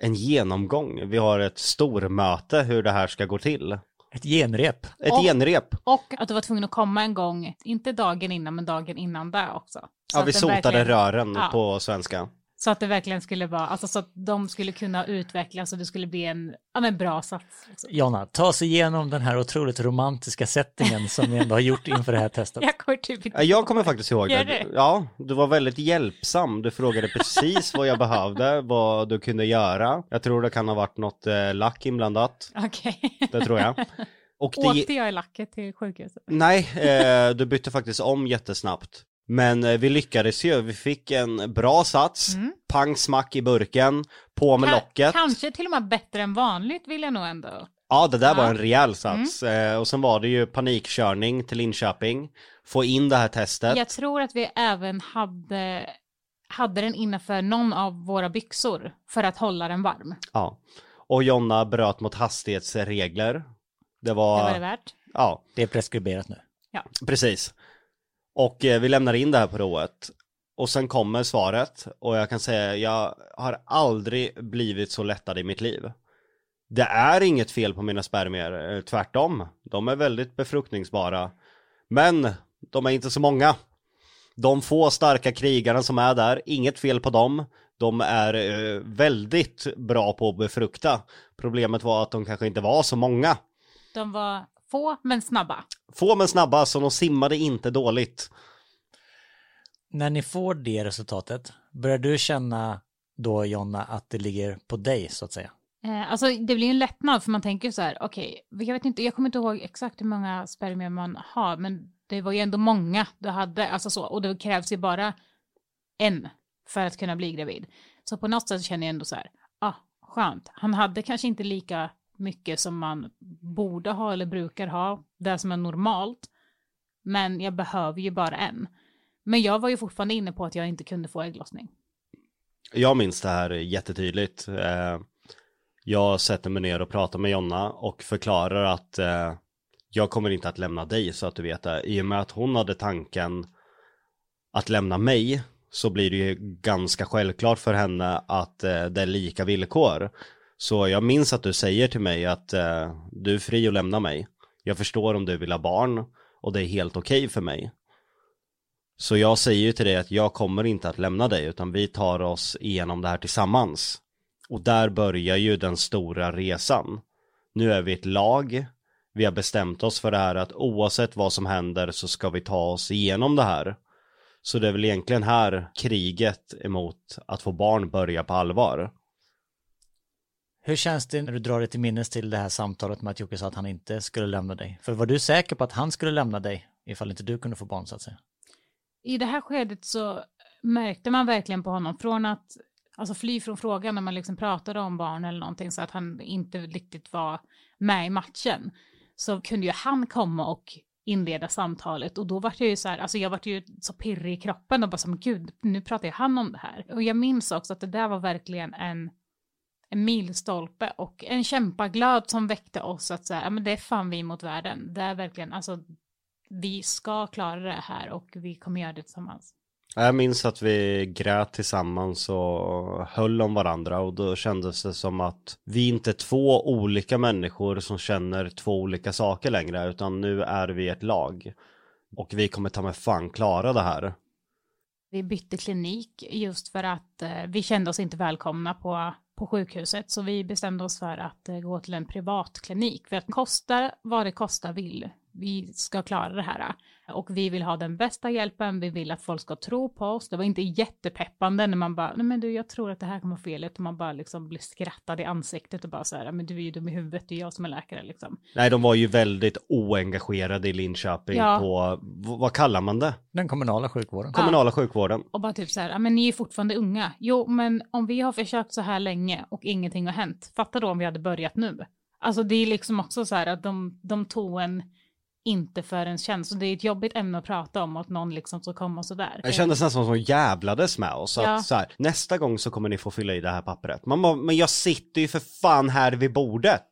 en genomgång. Vi har ett stormöte hur det här ska gå till. Ett genrep. Ett Och- genrep. Och att du var tvungen att komma en gång, inte dagen innan, men dagen innan det också. Så Ja, vi sotade verkligen- rören Ja. på svenska. Så att det verkligen skulle vara, alltså så att de skulle kunna utvecklas och det skulle bli en, ja men bra sats. Liksom. Jonna, ta oss igenom den här otroligt romantiska settingen som vi ändå har gjort inför det här testet. Jag kommer typ inte Ja, Jag kommer faktiskt ihåg det. du? Ja, du var väldigt hjälpsam. Du frågade precis vad jag behövde, vad du kunde göra. Jag tror det kan ha varit något eh, lack inblandat. Okej. Det tror jag. Och det... Åkte jag i lacket till sjukhuset? Nej, eh, du bytte faktiskt om jättesnabbt. Men eh, vi lyckades ju, vi fick en bra sats, Mm. pang smack i burken, på med Ka- locket. Kanske till och med bättre än vanligt vill jag nog ändå. Ja, det där var Ja. Mm. en rejäl sats. Eh, och sen var det ju panikkörning till Linköping, få in det här testet. Jag tror att vi även hade, hade den innanför någon av våra byxor för att hålla den varm. Ja. Och Jonna bröt mot hastighetsregler. Det var, Det var det värt. ja, Det är preskriberat nu. precis. Och eh, vi lämnar in det här provet. Och sen kommer svaret och jag kan säga jag har aldrig blivit så lättad i mitt liv. Det är inget fel på mina spermier, eh, tvärtom. De är väldigt befruktningsbara. Men de är inte så många. De få starka krigarna som är där, inget fel på dem. De är eh, väldigt bra på att befrukta. Problemet var att de kanske inte var så många. De var få men snabba. Få men snabba, så de simmade inte dåligt. När ni får det resultatet, börjar du känna då Jonna att det ligger på dig så att säga? Eh, alltså det blir en lättnad för man tänker så här, okej, jag vet inte, jag kommer inte ihåg exakt hur många spermier man har, men det var ju ändå många du hade, alltså så, och det krävs ju bara en för att kunna bli gravid. Så på något sätt känner jag ändå så här, ah, skönt. Han hade kanske inte lika mycket som man borde ha eller brukar ha, det som är normalt, men jag behöver ju bara en. Men jag var ju fortfarande inne på att jag inte kunde få ägglossning. Jag minns det här jättetydligt. Eh, jag sätter mig ner och pratar med Jonna och förklarar att eh, jag kommer inte att lämna dig så att du vet det. I och med att hon hade tanken att lämna mig så blir det ju ganska självklart för henne att eh, det är lika villkor. Så jag minns att du säger till mig att eh, du är fri att lämna mig. Jag förstår om du vill ha barn och det är helt okej okay för mig. Så jag säger ju till dig att jag kommer inte att lämna dig utan vi tar oss igenom det här tillsammans. Och där börjar ju den stora resan. Nu är vi ett lag. Vi har bestämt oss för det här att oavsett vad som händer så ska vi ta oss igenom det här. Så det är väl egentligen här kriget emot att få barn börjar på allvar. Hur känns det när du drar dig till minnes till det här samtalet med att Jocke sa att han inte skulle lämna dig? För var du säker på att han skulle lämna dig ifall inte du kunde få barn så att säga? I det här skedet så märkte man verkligen på honom från att alltså fly från frågan när man liksom pratade om barn eller någonting så att han inte riktigt var med i matchen så kunde ju han komma och inleda samtalet och då var det ju så här, alltså jag var ju så pirrig i kroppen och bara som gud, nu pratar ju han om det här. Och jag minns också att det där var verkligen en, en milstolpe och en kämpaglöd som väckte oss att säga, ja men det är fan vi mot världen. Det är verkligen, alltså vi ska klara det här och vi kommer göra det tillsammans. Jag minns att vi grät tillsammans och höll om varandra och då kändes det som att vi inte är två olika människor som känner två olika saker längre utan nu är vi ett lag. Och vi kommer ta med fan klara det här. Vi bytte klinik just för att eh, vi kände oss inte välkomna på, på sjukhuset så vi bestämde oss för att eh, gå till en privatklinik för att kosta vad det kostar vill vi ska klara det här. Och vi vill ha den bästa hjälpen, vi vill att folk ska tro på oss. Det var inte jättepeppande när man bara, nej men du, jag tror att det här kommer vara felet. Och man bara liksom blir skrattad i ansiktet och bara så här, men du är ju dum i huvudet, det är jag som är läkare liksom. Nej, de var ju väldigt oengagerade i Linköping ja. på, vad kallar man det? Den kommunala sjukvården. Kommunala ja. sjukvården. Och bara typ så här, men ni är fortfarande unga. Jo, men om vi har försökt så här länge och ingenting har hänt, fatta då om vi hade börjat nu. Alltså det är liksom också så här att de, de tog en inte för ens känns. Och det är ett jobbigt ämne att prata om att någon liksom ska komma och sådär. Jag kändes nästan som att de jävlades med oss. Ja. Att så här, nästa gång så kommer ni få fylla i det här pappret. Man bara, men jag sitter ju för fan här vid bordet.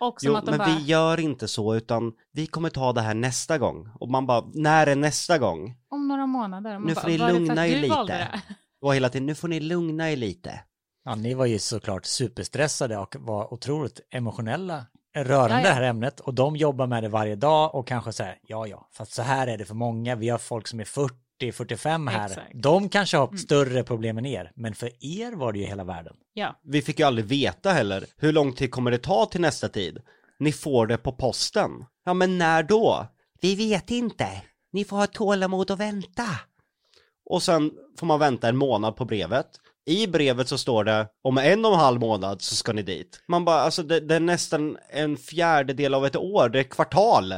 Och jo, men bara... vi gör inte så utan vi kommer ta det här nästa gång. Och man bara, när är nästa gång? Om några månader. nu får ni lugna er lite. Och hela tiden, nu får ni lugna er lite. Ja, ni var ju såklart superstressade och var otroligt emotionella rörande ja, ja. det här ämnet och de jobbar med det varje dag och kanske säger ja ja, fast så här är det för många, vi har folk som är 40, 45 här, Exakt. de kanske har mm. större problem än er, men för er var det ju hela världen. Ja. Vi fick ju aldrig veta heller, hur lång tid kommer det ta till nästa tid? Ni får det på posten. Ja, men när då? Vi vet inte. Ni får ha tålamod och vänta. Och sen får man vänta en månad på brevet. I brevet så står det om en och en halv månad så ska ni dit. Man bara, alltså det, det är nästan en fjärdedel av ett år, det är kvartal.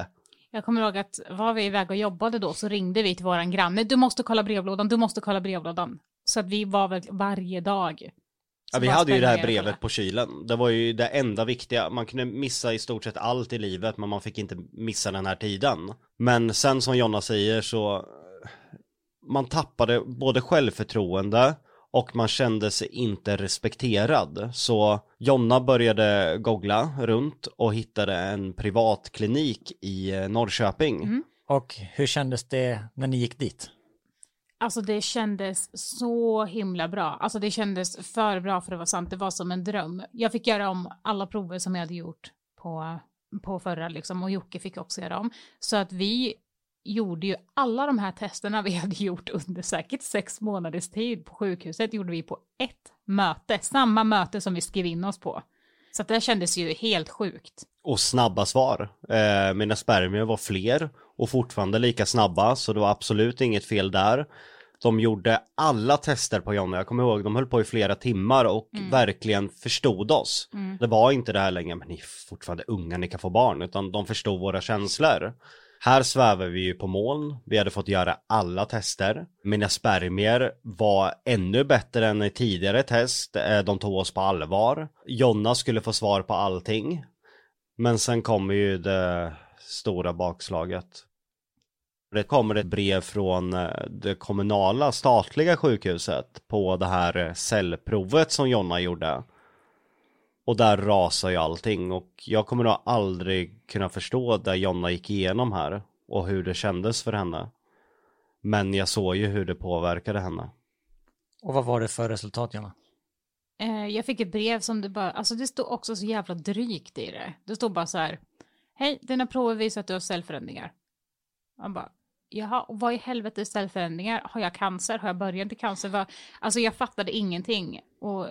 Jag kommer ihåg att var vi iväg och jobbade då så ringde vi till våran granne. Du måste kolla brevlådan, du måste kolla brevlådan. Så att vi var väl varje dag. Ja, vi hade ju det här brevet på kylen. Det var ju det enda viktiga. Man kunde missa i stort sett allt i livet, men man fick inte missa den här tiden. Men sen som Jonna säger så, man tappade både självförtroende, och man kände sig inte respekterad. Så Jonna började googla runt och hittade en privatklinik i eh, Norrköping. Mm. Och hur kändes det när ni gick dit? Alltså det kändes så himla bra. Alltså det kändes för bra för att vara sant. Det var som en dröm. Jag fick göra om alla prover som jag hade gjort på, på förra liksom och Jocke fick också göra om. Så att vi gjorde ju alla de här testerna vi hade gjort under säkert sex månaders tid på sjukhuset gjorde vi på ett möte, samma möte som vi skrev in oss på. Så det kändes ju helt sjukt. Och snabba svar. Eh, mina spermier var fler och fortfarande lika snabba så det var absolut inget fel där. De gjorde alla tester på Jonna, jag kommer ihåg, de höll på i flera timmar och Mm. verkligen förstod oss. Mm. Det var inte det här längre, men ni är fortfarande unga, ni kan få barn, utan de förstod våra känslor. Här svävar vi ju på moln, vi hade fått göra alla tester. Mina spermier var ännu bättre än i tidigare test, eh, de tog oss på allvar. Jonna skulle få svar på allting. Men sen kommer ju det stora bakslaget. Det kommer ett brev från eh, det kommunala statliga sjukhuset på det här eh, cellprovet som Jonna gjorde. Och där rasar ju allting och jag kommer nog aldrig kunna förstå det Jonna gick igenom här och hur det kändes för henne. Men jag såg ju hur det påverkade henne. Och vad var det för resultat, Jonna? Eh, jag fick ett brev som det bara, alltså det stod också så jävla drygt i det. Det stod bara så här, hej, dina prover visar att du har cellförändringar. Man bara, jaha, och vad i helvete är cellförändringar? Har jag cancer? Har jag början till cancer? Alltså jag fattade ingenting. Och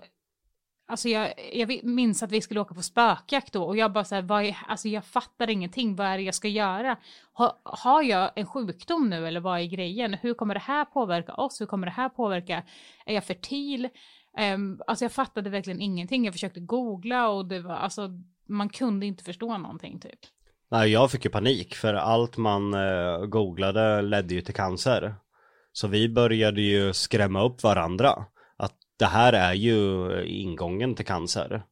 alltså jag, jag minns att vi skulle åka på spökjakt då och jag bara så här, vad är, alltså jag fattar ingenting, vad är det jag ska göra? Ha, har jag en sjukdom nu eller vad är grejen? Hur kommer det här påverka oss? Hur kommer det här påverka? Är jag fertil? Um, alltså jag fattade verkligen ingenting. Jag försökte googla och det var alltså man kunde inte förstå någonting typ. Nej, jag fick ju panik för allt man eh, googlade ledde ju till cancer. Så vi började ju skrämma upp varandra. Det här är ju ingången till cancer.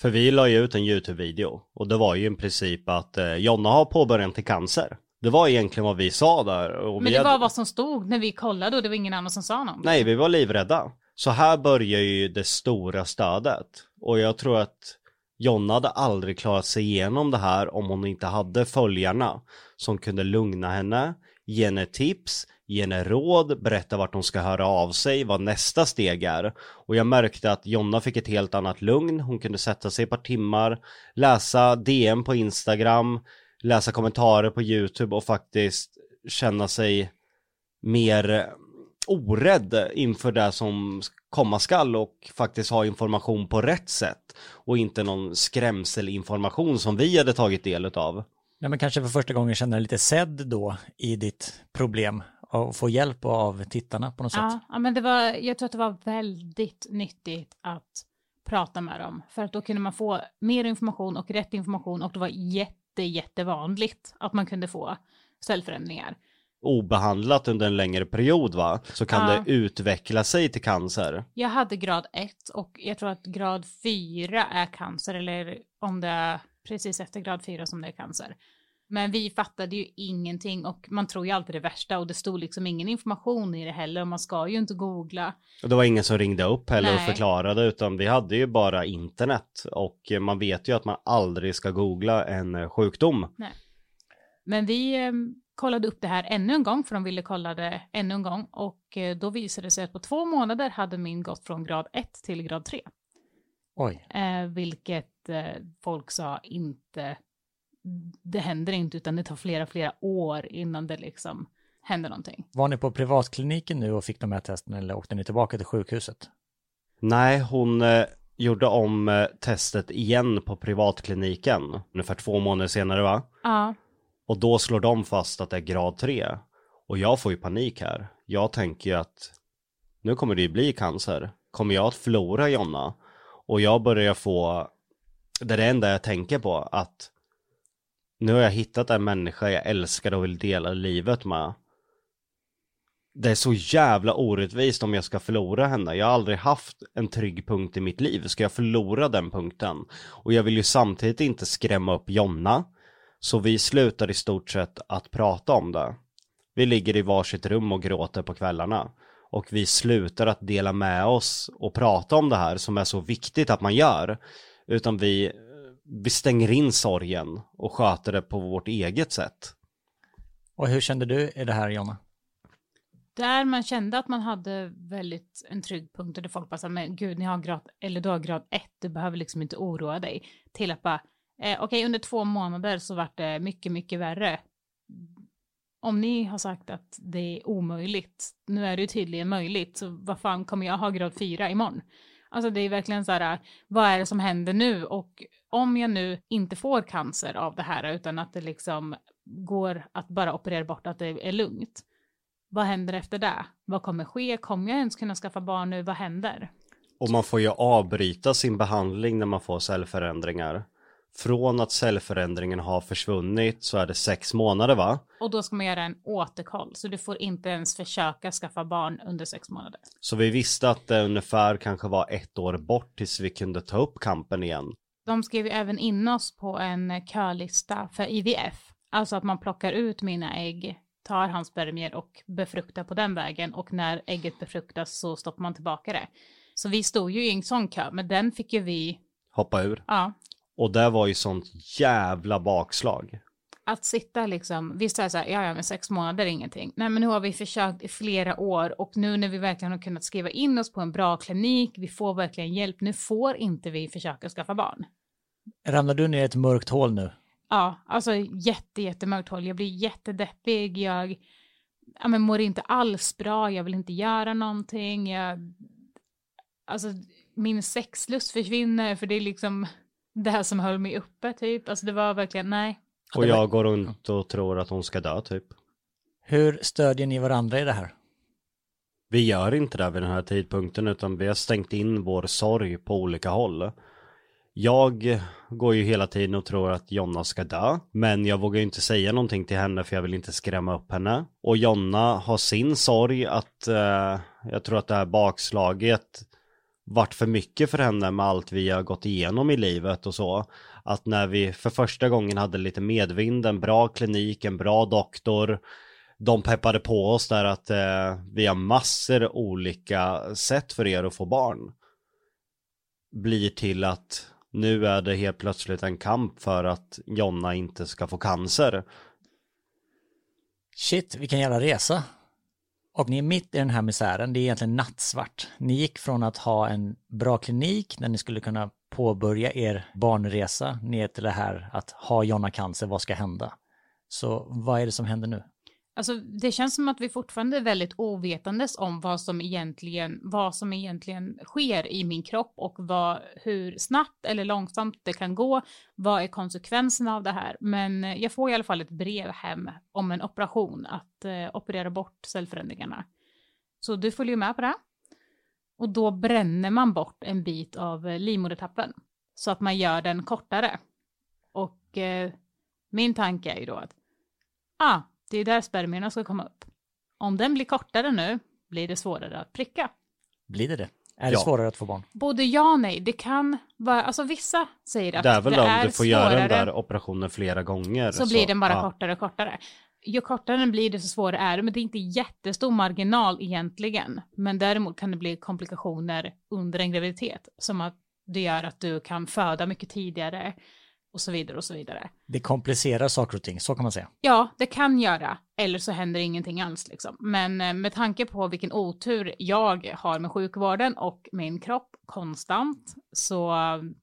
För vi la ju ut en YouTube-video och det var ju i princip att eh, Jonna har påbörjat till cancer. Det var egentligen vad vi sa där. Men det var hade... vad som stod när vi kollade och det var ingen annan som sa någonting. Nej, vi var livrädda. Så här börjar ju det stora stödet. Och jag tror att Jonna hade aldrig klarat sig igenom det här om hon inte hade följarna som kunde lugna henne, ge henne tips, ge henne råd, berätta vart hon ska höra av sig, vad nästa steg är. Och jag märkte att Jonna fick ett helt annat lugn, hon kunde sätta sig ett par timmar, läsa DM på Instagram, läsa kommentarer på YouTube och faktiskt känna sig mer eh, orädd inför det som komma skall och faktiskt ha information på rätt sätt och inte någon skrämselinformation som vi hade tagit del av. Nej, men kanske för första gången känner dig lite sedd då i ditt problem och få hjälp av tittarna på något Ja, sätt. ja, men det var, jag tror att det var väldigt nyttigt att prata med dem. För att då kunde man få mer information och rätt information och det var jätte, jättevanligt att man kunde få cellförändringar. Obehandlat under en längre period va, så kan Ja. det utveckla sig till cancer. Jag hade grad 1 och jag tror att grad 4 är cancer eller om det är precis efter grad 4 som det är cancer. Men vi fattade ju ingenting och man tror ju alltid det värsta och det stod liksom ingen information i det heller och man ska ju inte googla. Och det var ingen som ringde upp heller och Nej. förklarade utan vi hade ju bara internet och man vet ju att man aldrig ska googla en eh, sjukdom. Men vi eh, kollade upp det här ännu en gång för de ville kolla det ännu en gång och eh, då visade det sig att på två månader hade min gått från grad 1 till grad 3. Oj, Eh, vilket eh, folk sa inte, det händer inte utan det tar flera, flera år innan det liksom händer någonting. var ni på privatkliniken nu och fick de här testerna eller åkte ni tillbaka till sjukhuset? Nej, hon eh, gjorde om eh, testet igen på privatkliniken ungefär två månader senare va? Ja, Och då slår de fast att det är grad 3. Och jag får ju panik här. Jag tänker ju att nu kommer det ju bli cancer. Kommer jag att förlora Jonna? Och jag börjar få, det är det enda jag tänker på, att nu har jag hittat en människa jag älskar och vill dela livet med. Det är så jävla orättvist om jag ska förlora henne. Jag har aldrig haft en trygg punkt i mitt liv. Ska jag förlora den punkten? Och jag vill ju samtidigt inte skrämma upp Jonna. Så vi slutar i stort sett att prata om det. Vi ligger i varsitt rum och gråter på kvällarna. Och vi slutar att dela med oss och prata om det här som är så viktigt att man gör. Utan vi, vi stänger in sorgen och sköter det på vårt eget sätt. Och hur kände du i det här Jonna? där man kände att man hade väldigt en trygg punkt och där folk bara sa, men gud, ni har grad, eller du har grad 1, du behöver liksom inte oroa dig. Till att bara, eh, okej, under två månader så vart det mycket, mycket värre. om ni har sagt att det är omöjligt, nu är det ju tydligen möjligt, så vad fan kommer jag ha grad 4 imorgon? Alltså det är verkligen så här, vad är det som händer nu? Och om jag nu inte får cancer av det här, utan att det liksom går att bara operera bort att det är lugnt. Vad händer efter det? Vad kommer ske? Kommer jag ens kunna skaffa barn nu? Vad händer? Och man får ju avbryta sin behandling när man får cellförändringar. Från att cellförändringen har försvunnit så är det sex månader va? Och då ska man göra en återkoll, så du får inte ens försöka skaffa barn under sex månader. Så vi visste att det ungefär kanske var ett år bort tills vi kunde ta upp kampen igen. De skrev ju även in oss på en kölista för IVF, alltså att man plockar ut mina ägg, tar hans spermier och befruktar på den vägen och när ägget befruktas så stoppar man tillbaka det. Så vi stod ju i en sån kö, men den fick ju vi, Hoppa ur. ja, Och det var ju sånt jävla bakslag. Att sitta liksom, visst är det så här, ja ja men sex månader är ingenting. Nej men nu har vi försökt i flera år och nu när vi verkligen har kunnat skriva in oss på en bra klinik, vi får verkligen hjälp, nu får inte vi försöka skaffa barn. Ramlar du ner i ett mörkt hål nu? Ja, alltså jätte, jättemörkt håll, jag blir jättedeppig, jag ja, men mår inte alls bra, jag vill inte göra någonting, jag, alltså min sexlust försvinner för det är liksom det här som höll mig uppe typ, alltså det var verkligen, nej. Och jag går runt och tror att hon ska dö typ. Hur stödjer ni varandra i det här? Vi gör inte det vid den här tidpunkten utan vi har stängt in vår sorg på olika håll. Jag går ju hela tiden och tror att Jonna ska dö, men jag vågar ju inte säga någonting till henne för jag vill inte skrämma upp henne. Och Jonna har sin sorg att eh, jag tror att det här bakslaget vart för mycket för henne med allt vi har gått igenom i livet och så. Att när vi för första gången hade lite medvind, en bra klinik, en bra doktor, de peppade på oss där att eh, vi har massor olika sätt för er att få barn. Blir till att nu är det helt plötsligt en kamp för att Jonna inte ska få cancer. Shit, vilken jävla resa. Och ni är mitt i den här misären, det är egentligen nattsvart. Ni gick från att ha en bra klinik där ni skulle kunna påbörja er barnresa ner till det här att ha Jonna cancer, vad ska hända? Så vad är det som händer nu? Alltså det känns som att vi fortfarande är väldigt ovetandes om vad som egentligen, vad som egentligen sker i min kropp och vad, hur snabbt eller långsamt det kan gå. Vad är konsekvenserna av det här? Men eh, jag får i alla fall ett brev hem om en operation, att eh, operera bort cellförändringarna. Så du följer med på det. Och då bränner man bort en bit av eh, livmodertappen så att man gör den kortare. Och eh, min tanke är ju då att ah, det är där spermierna ska komma upp. Om den blir kortare nu blir det svårare att pricka. Blir det det? Är det Ja. svårare att få barn? Både ja och nej. Det kan vara, alltså vissa säger att Det är väl om du får svårare, göra den där operationen flera gånger. så, blir den bara ja. kortare och kortare. Ju kortare den blir desto svårare är det, men det är inte jättestor marginal egentligen. Men däremot kan det bli komplikationer under en graviditet, som att det gör att du kan föda mycket tidigare och så vidare och så vidare. Det komplicerar saker och ting, så kan man säga. Ja, det kan göra. Eller så händer ingenting alls liksom. Men eh, med tanke på vilken otur jag har med sjukvården och min kropp konstant så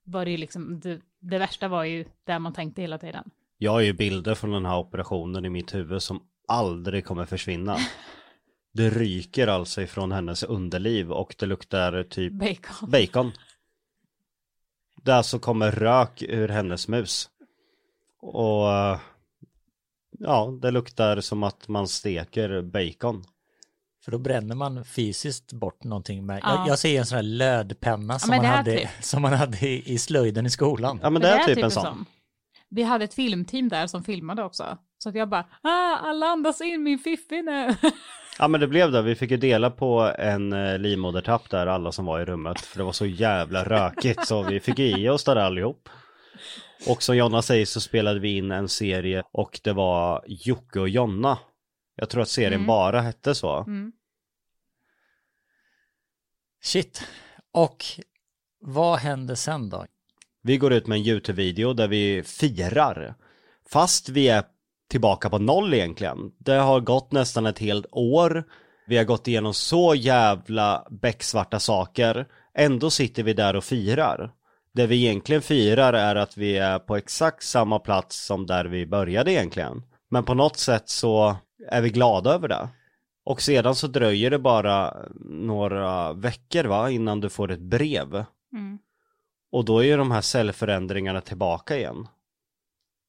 var det ju liksom det, det värsta var ju där man tänkte hela tiden. Jag har ju bilder från den här operationen i mitt huvud som aldrig kommer försvinna. Det ryker alltså ifrån hennes underliv och det luktar typ Bacon. bacon. Det alltså kommer rök ur hennes mus. Och ja, det luktar som att man steker bacon. För då bränner man fysiskt bort någonting med, Ja. jag, jag ser en sån här lödpenna som, men man det är hade, typ- som man hade i, i slöjden i skolan. Ja men, det, är typ en sån. Vi hade ett filmteam där som filmade också. Så att jag bara, ah, alla andas in min fiffi nu. Ja men det blev det, vi fick ju dela på en eh, livmodertapp där alla som var i rummet. För det var så jävla rökigt så vi fick i oss där allihop. Och som Jonna säger så spelade vi in en serie och det var Jocke och Jonna. Jag tror att serien Mm. bara hette så. Mm. Shit. Och vad händer sen då? Vi går ut med en YouTube-video där vi firar. Fast vi är tillbaka på noll egentligen. Det har gått nästan ett helt år. Vi har gått igenom så jävla becksvarta saker. Ändå sitter vi där och firar. Det vi egentligen firar är att vi är på exakt samma plats som där vi började egentligen. Men på något sätt så är vi glada över det. Och sedan så dröjer det bara några veckor va, innan du får ett brev. Mm. Och då är ju de här cellförändringarna tillbaka igen.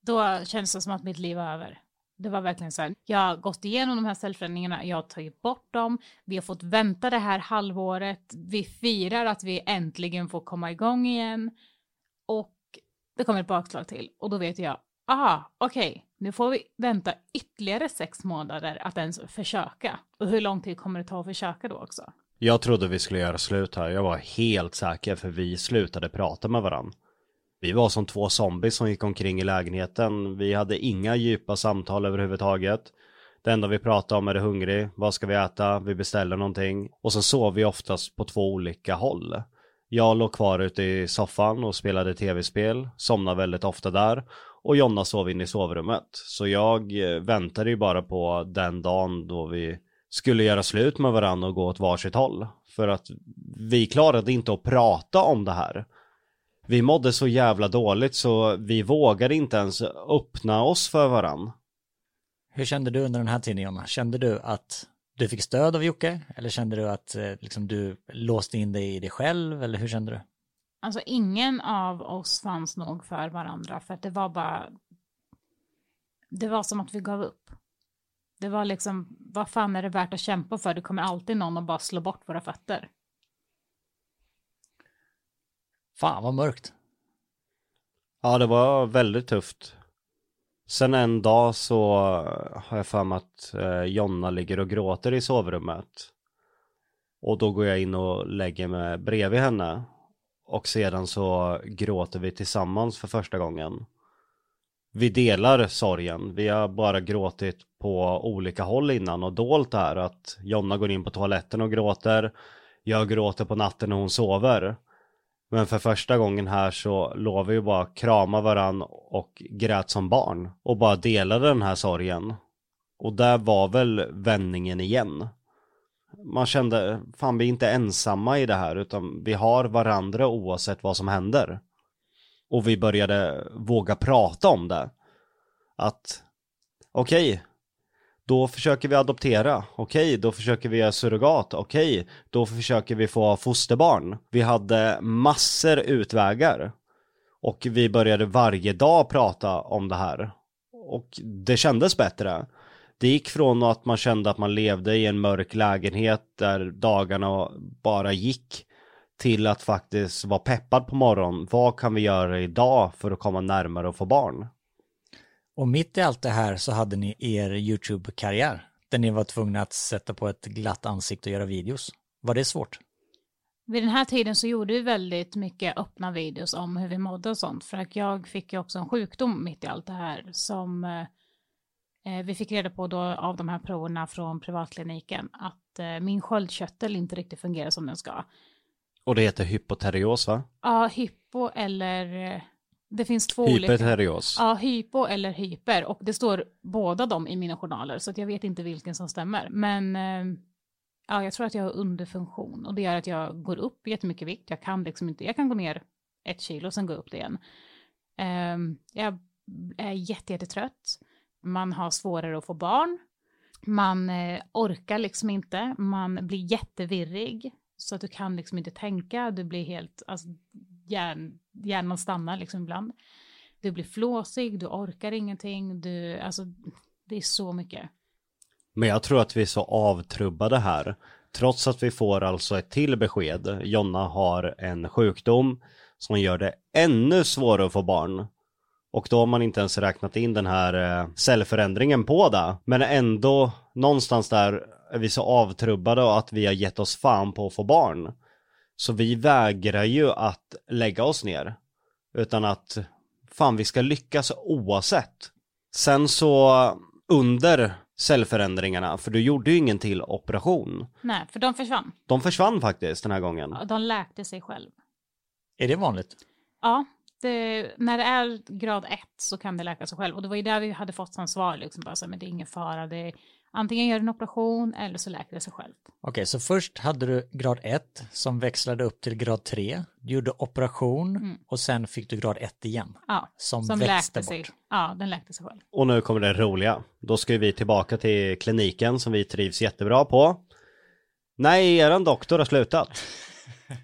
Då känns det som att mitt liv var över. Det var verkligen så här, jag har gått igenom de här cellförändringarna, jag har tagit bort dem, vi har fått vänta det här halvåret, vi firar att vi äntligen får komma igång igen och det kommer ett bakslag till och då vet jag, aha, okej, okay, nu får vi vänta ytterligare sex månader att ens försöka. Och hur lång tid kommer det ta att försöka då också? Jag trodde vi skulle göra slut här, jag var helt säker för vi slutade prata med varandra. Vi var som två zombies som gick omkring i lägenheten. Vi hade inga djupa samtal överhuvudtaget. Det enda vi pratade om är det hungrig, vad ska vi äta, vi beställer någonting. Och så sov vi oftast på två olika håll. Jag låg kvar ute i soffan och spelade tv-spel, somnade väldigt ofta där. Och Jonna sov inne i sovrummet. Så jag eh, väntade ju bara på den dagen då vi skulle göra slut med varandra och gå åt varsitt håll. För att vi klarade inte att prata om det här vi mådde så jävla dåligt så vi vågade inte ens öppna oss för varann. Hur kände du under den här tiden Jonna? Kände du att du fick stöd av Jocke? Eller kände du att eh, liksom, du låste in dig i dig själv? Eller hur kände du? Alltså ingen av oss fanns nog för varandra för att det var bara det var som att vi gav upp. Det var liksom, vad fan är det värt att kämpa för? Det kommer alltid någon att bara slå bort våra fötter. Fan vad mörkt. Ja, det var väldigt tufft. Sen en dag så har jag för mig att eh, Jonna ligger och gråter i sovrummet. Och då går jag in och lägger mig bredvid henne. Och sedan så gråter vi tillsammans för första gången. Vi delar sorgen. Vi har bara gråtit på olika håll innan och dolt det här att Jonna går in på toaletten och gråter. Jag gråter på natten när hon sover. Men för första gången här så låg vi ju bara krama varann och grät som barn. Och bara delade den här sorgen. Och där var väl vändningen igen. Man kände, fan vi är inte ensamma i det här utan vi har varandra oavsett vad som händer. Och vi började våga prata om det. Att, okej, okay, då försöker vi adoptera. Okej, då försöker vi göra surrogat. Okej, då försöker vi få fosterbarn. Vi hade massor utvägar. Och vi började varje dag prata om det här. Och det kändes bättre. Det gick från att man kände att man levde i en mörk lägenhet där dagarna bara gick till att faktiskt vara peppad på morgonen. Vad kan vi göra idag för att komma närmare och få barn? Och mitt i allt det här så hade ni er YouTube-karriär, där ni var tvungna att sätta på ett glatt ansikte och göra videos. Var det svårt? Vid den här tiden så gjorde vi väldigt mycket öppna videos om hur vi mådde och sånt, för att jag fick ju också en sjukdom mitt i allt det här som eh, eh vi fick reda på då av de här proverna från privatkliniken att eh, min sköldkörtel inte riktigt fungerar som den ska. Och det heter hypoterios va? Ja, hypo eller eh, det finns två Hyperterios. olika. Ja, hypo eller hyper. Och det står båda dem i mina journaler. Så jag vet inte vilken som stämmer. Men eh, ja, jag tror att jag har underfunktion. Och det gör att jag går upp jättemycket vikt. Jag kan liksom inte, jag kan gå ner ett kilo och sen gå upp det igen. Eh, jag är jättejättetrött. Man har svårare att få barn. Man eh, orkar liksom inte. Man blir jättevirrig. Så att du kan liksom inte tänka. Du blir helt, alltså hjärn, hjärnan stannar liksom ibland. Du blir flåsig, du orkar ingenting, du, alltså det är så mycket. Men jag tror att vi är så avtrubbade här. Trots att vi får alltså ett till besked. Jonna har en sjukdom som gör det ännu svårare att få barn. Och då har man inte ens räknat in den här eh, cellförändringen på det. Men ändå någonstans där är vi så avtrubbade och att vi har gett oss fan på att få barn. Så vi vägrar ju att lägga oss ner. Utan att fan vi ska lyckas oavsett. Sen så under cellförändringarna, för du gjorde ju ingen till operation. Nej, för de försvann. De försvann faktiskt den här gången. De läkte sig själv. Är det vanligt? Ja, det, när det är grad 1 så kan det läka sig själv. Och det var ju där vi hade fått som svar, liksom bara så här, men det är ingen fara, det är, antingen gör du en operation eller så läker det sig själv. Okej, så först hade du grad 1 som växlade upp till grad 3. Du gjorde operation Mm. och sen fick du grad 1 igen. Ja, Som, som växte läkte sig. bort. Ja, den läkte sig själv. Och nu kommer det roliga. Då ska vi tillbaka till kliniken som vi trivs jättebra på. Nej, eran doktor har slutat.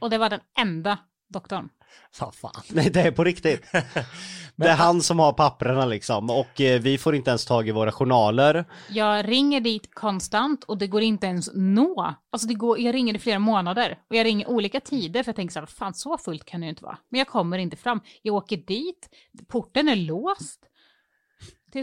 Och det var den enda doktorn. Vad fan. Nej, det är på riktigt. det är han som har papperna liksom. Och eh, vi får inte ens tag i våra journaler. Jag ringer dit konstant och det går inte ens nå. Alltså det går, jag ringer i flera månader och jag ringer olika tider för jag tänker så här, fan så fullt kan det ju inte vara. Men jag kommer inte fram. Jag åker dit, porten är låst.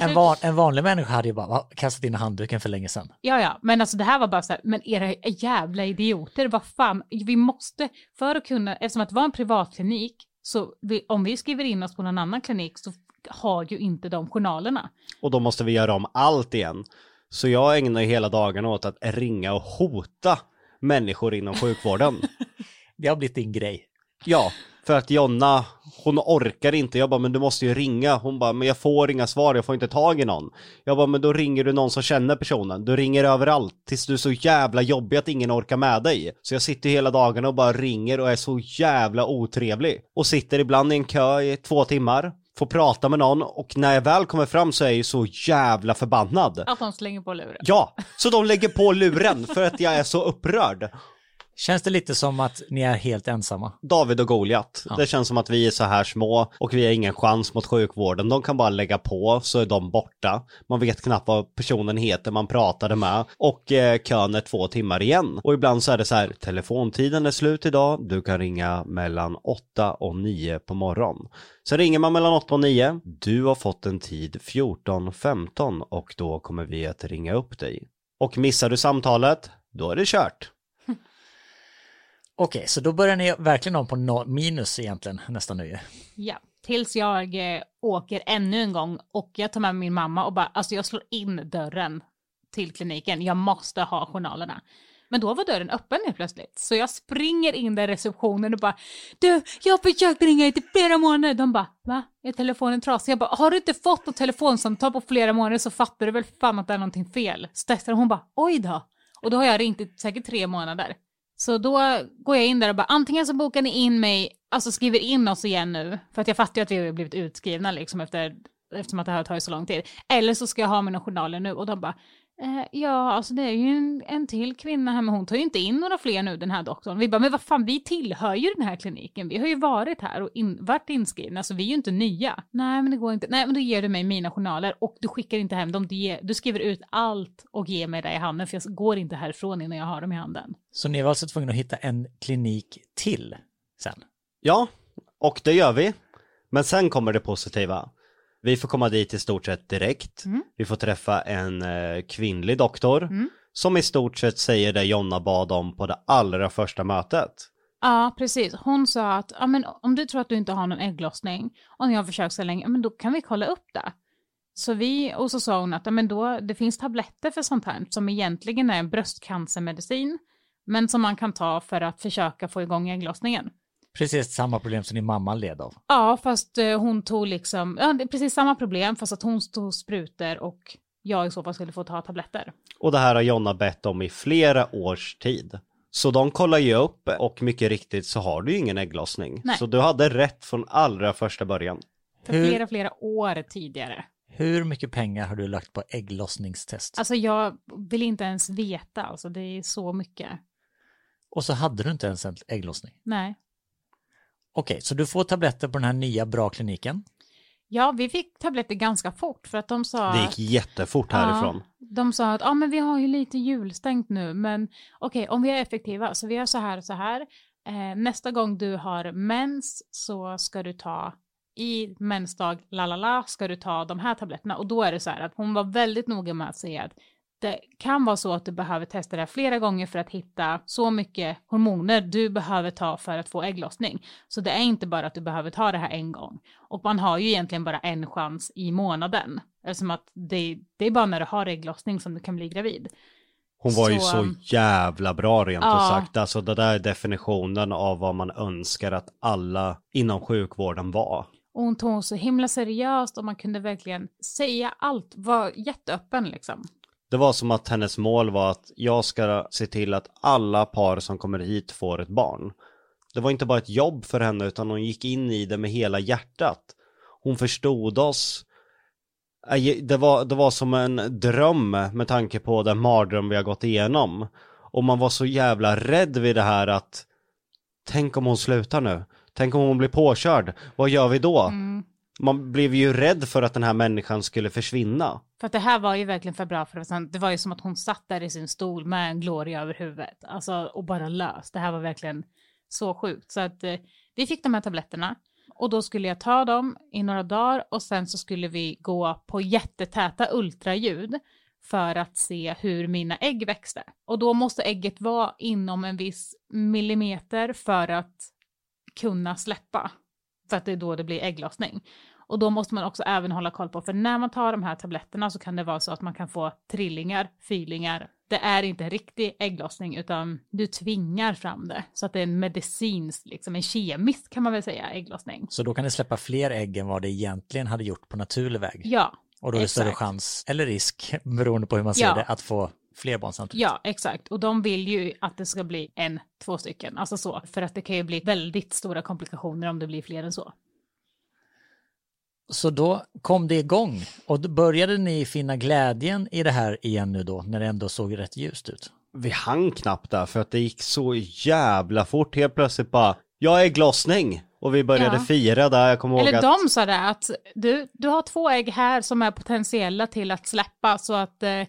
En, van, en vanlig människa hade ju bara kastat in handduken för länge sedan. Ja, ja, men alltså det här var bara så här, men era jävla idioter, vad fan, vi måste, för att kunna, eftersom att det var en privatklinik, så vi, om vi skriver in oss på någon annan klinik så har ju inte de journalerna. Och då måste vi göra om allt igen. Så jag ägnar hela dagarna åt att ringa och hota människor inom sjukvården. Det har blivit din grej. Ja, för att Jonna, hon orkar inte. Jag bara, men du måste ju ringa. Hon bara, men jag får inga svar, jag får inte tag i någon. Jag bara, men då ringer du någon som känner personen. Du ringer överallt tills du är så jävla jobbig att ingen orkar med dig. Så jag sitter hela dagarna och bara ringer och är så jävla otrevlig. Och sitter ibland i en kö i två timmar. Får prata med någon och när jag väl kommer fram så är jag ju så jävla förbannad. Att de slänger på luren. Ja, så de lägger på luren för att jag är så upprörd. Känns det lite som att ni är helt ensamma? David och Goliat. Ja. Det känns som att vi är så här små och vi har ingen chans mot sjukvården. De kan bara lägga på så är de borta. Man vet knappt vad personen heter man pratade med och eh, kön är två timmar igen. Och ibland så är det så här, telefontiden är slut idag, du kan ringa mellan 8 och 9 på morgon. Så ringer man mellan 8 och 9, du har fått en tid 14.15 och då kommer vi att ringa upp dig. Och missar du samtalet, då är det kört. Okej, så då börjar ni verkligen om på no- minus egentligen nästan nu ju. Ja, tills jag eh, åker ännu en gång och jag tar med min mamma och bara, alltså jag slår in dörren till kliniken, jag måste ha journalerna. Men då var dörren öppen helt plötsligt, så jag springer in där i receptionen och bara, du, jag har försökt ringa dig i typ flera månader. De bara, va? Är telefonen trasig? Jag bara, har du inte fått något telefonsamtal på flera månader så fattar du väl fan att det är någonting fel. Så testar hon bara, oj då. Och då har jag ringt i säkert tre månader. Så då går jag in där och bara antingen så bokar ni in mig, alltså skriver in oss igen nu, för att jag fattar ju att vi har blivit utskrivna liksom efter, eftersom att det här har tagit så lång tid. Eller så ska jag ha mina journaler nu och de bara, ja alltså det är ju en, en till kvinna här men hon tar ju inte in några fler nu den här doktorn. Vi bara, men vad fan vi tillhör ju den här kliniken, vi har ju varit här och in, varit inskrivna så vi är ju inte nya. Nej men det går inte, nej men då ger du mig mina journaler och du skickar inte hem dem, du, ger, du skriver ut allt och ger mig det i handen för jag går inte härifrån innan jag har dem i handen. Så ni var alltså tvungna att hitta en klinik till sen? Ja, och det gör vi. Men sen kommer det positiva. Vi får komma dit i stort sett direkt. Mm. Vi får träffa en eh, kvinnlig doktor Mm. som i stort sett säger det Jonna bad om på det allra första mötet. Ja, precis. Hon sa att ja, men om du tror att du inte har någon ägglossning och ni har försökt så länge, men då kan vi kolla upp det. Så vi, och så sa hon att ja, men då, det finns tabletter för sånt här som egentligen är en bröstcancermedicin, men som man kan ta för att försöka få igång ägglossningen. Precis samma problem som din mamma led av. Ja, fast eh, hon tog liksom, ja det är precis samma problem, fast att hon tog sprutor och jag i så fall skulle få ta tabletter. Och det här har Jonna bett om i flera års tid. Så de kollar ju upp och mycket riktigt så har du ju ingen ägglossning. Nej. Så du hade rätt från allra första början. För Hur- flera, flera år tidigare. Hur mycket pengar har du lagt på ägglossningstest? Alltså jag vill inte ens veta, alltså det är så mycket. Och så hade du inte ens en ägglossning. Nej. Okej, så du får tabletter på den här nya bra kliniken. Ja, vi fick tabletter ganska fort för att de sa... Det gick jättefort härifrån. Ja, de sa att ah, men vi har ju lite julstängt nu, men okej, om vi är effektiva, så vi gör så här och så här. Eh, nästa gång du har mens så ska du ta i mensdag, la la la, ska du ta de här tabletterna. Och då är det så här att hon var väldigt noga med att säga att det kan vara så att du behöver testa det här flera gånger för att hitta så mycket hormoner du behöver ta för att få ägglossning. Så det är inte bara att du behöver ta det här en gång. Och man har ju egentligen bara en chans i månaden. Eftersom att det, det är bara när du har ägglossning som du kan bli gravid. Hon var ju Så, så um, jävla bra rent ja. ut sagt. Alltså det där är definitionen av vad man önskar att alla inom sjukvården var. Och hon tog så himla seriöst och man kunde verkligen säga allt, var jätteöppen liksom. Det var som att hennes mål var att jag ska se till att alla par som kommer hit får ett barn. Det var inte bara ett jobb för henne utan hon gick in i det med hela hjärtat. Hon förstod oss. Det var, det var som en dröm med tanke på den mardröm vi har gått igenom. Och man var så jävla rädd vid det här att Tänk om hon slutar nu? Tänk om hon blir påkörd? Vad gör vi då? Mm. Man blev ju rädd för att den här människan skulle försvinna. För att det här var ju verkligen för bra för att det var ju som att hon satt där i sin stol med en gloria över huvudet. Alltså och bara lös. Det här var verkligen så sjukt. Så att eh, vi fick de här tabletterna och då skulle jag ta dem i några dagar och sen så skulle vi gå på jättetäta ultraljud för att se hur mina ägg växte. Och då måste ägget vara inom en viss millimeter för att kunna släppa. För att det är då det blir ägglossning. Och då måste man också även hålla koll på, för när man tar de här tabletterna så kan det vara så att man kan få trillingar, filingar. Det är inte riktig ägglossning utan du tvingar fram det. Så att det är en medicinsk, liksom en kemisk kan man väl säga, ägglossning. Så då kan det släppa fler ägg än vad det egentligen hade gjort på naturlig väg? Ja, och då är det större chans, eller risk, beroende på hur man ser ja. det, att få fler barn samtidigt. Ja, exakt. Och de vill ju att det ska bli en, två stycken, alltså så. För att det kan ju bli väldigt stora komplikationer om det blir fler än så. Så då kom det igång och då började ni finna glädjen i det här igen nu då, när det ändå såg rätt ljust ut? Vi hann knappt där för att det gick så jävla fort. Helt plötsligt bara, jag är glossning. Och vi började ja. fira där, jag kommer ihåg Eller att... de sa det, att du, du har två ägg här som är potentiella till att släppa, så att eh,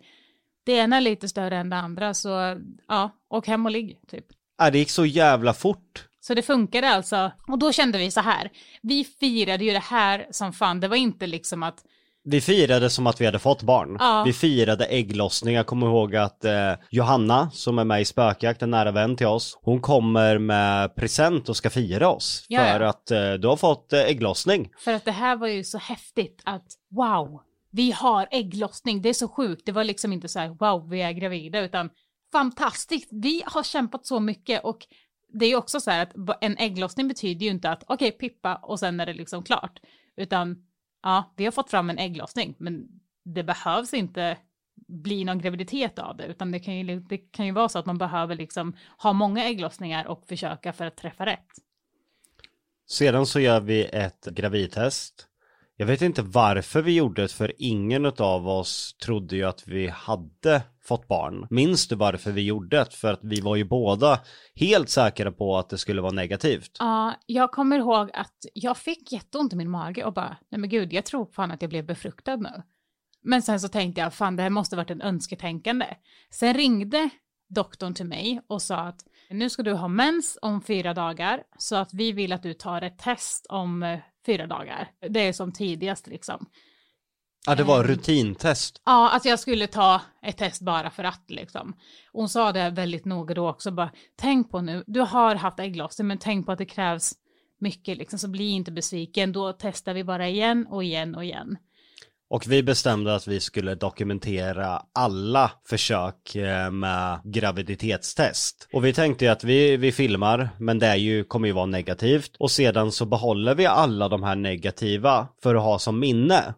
det ena är lite större än det andra, så ja, och hem och ligg, typ. Ja, det gick så jävla fort. Så det funkade alltså. Och då kände vi så här, vi firade ju det här som fan, det var inte liksom att vi firade som att vi hade fått barn. Ja. Vi firade ägglossning. Jag kommer ihåg att eh, Johanna, som är med i Spökjakt, en nära vän till oss, hon kommer med present och ska fira oss. Ja, för att eh, du har fått eh, ägglossning. För att det här var ju så häftigt att wow, vi har ägglossning. Det är så sjukt. Det var liksom inte så här wow, vi är gravida, utan fantastiskt. Vi har kämpat så mycket och det är ju också så här att en ägglossning betyder ju inte att okej, okay, pippa och sen är det liksom klart, utan ja, vi har fått fram en ägglossning, men det behövs inte bli någon graviditet av det, utan det kan ju, det kan ju vara så att man behöver liksom ha många ägglossningar och försöka för att träffa rätt. Sedan så gör vi ett gravidtest. Jag vet inte varför vi gjorde det, för ingen av oss trodde ju att vi hade fått barn. Minns du varför vi gjorde det? För att vi var ju båda helt säkra på att det skulle vara negativt. Ja, jag kommer ihåg att jag fick jätteont i min mage och bara, nej men gud, jag tror fan att jag blev befruktad nu. Men sen så tänkte jag, fan det här måste varit en önsketänkande. Sen ringde doktorn till mig och sa att nu ska du ha mens om fyra dagar så att vi vill att du tar ett test om eh, fyra dagar. Det är som tidigast liksom. Ja, det var ehm. rutintest. Ja, att jag skulle ta ett test bara för att liksom. Hon sa det väldigt noga då också, bara tänk på nu, du har haft ägglossning, men tänk på att det krävs mycket liksom, så bli inte besviken, då testar vi bara igen och igen och igen. Och vi bestämde att vi skulle dokumentera alla försök eh, med graviditetstest. Och vi tänkte ju att vi, vi filmar, men det är ju, kommer ju vara negativt. Och sedan så behåller vi alla de här negativa för att ha som minne.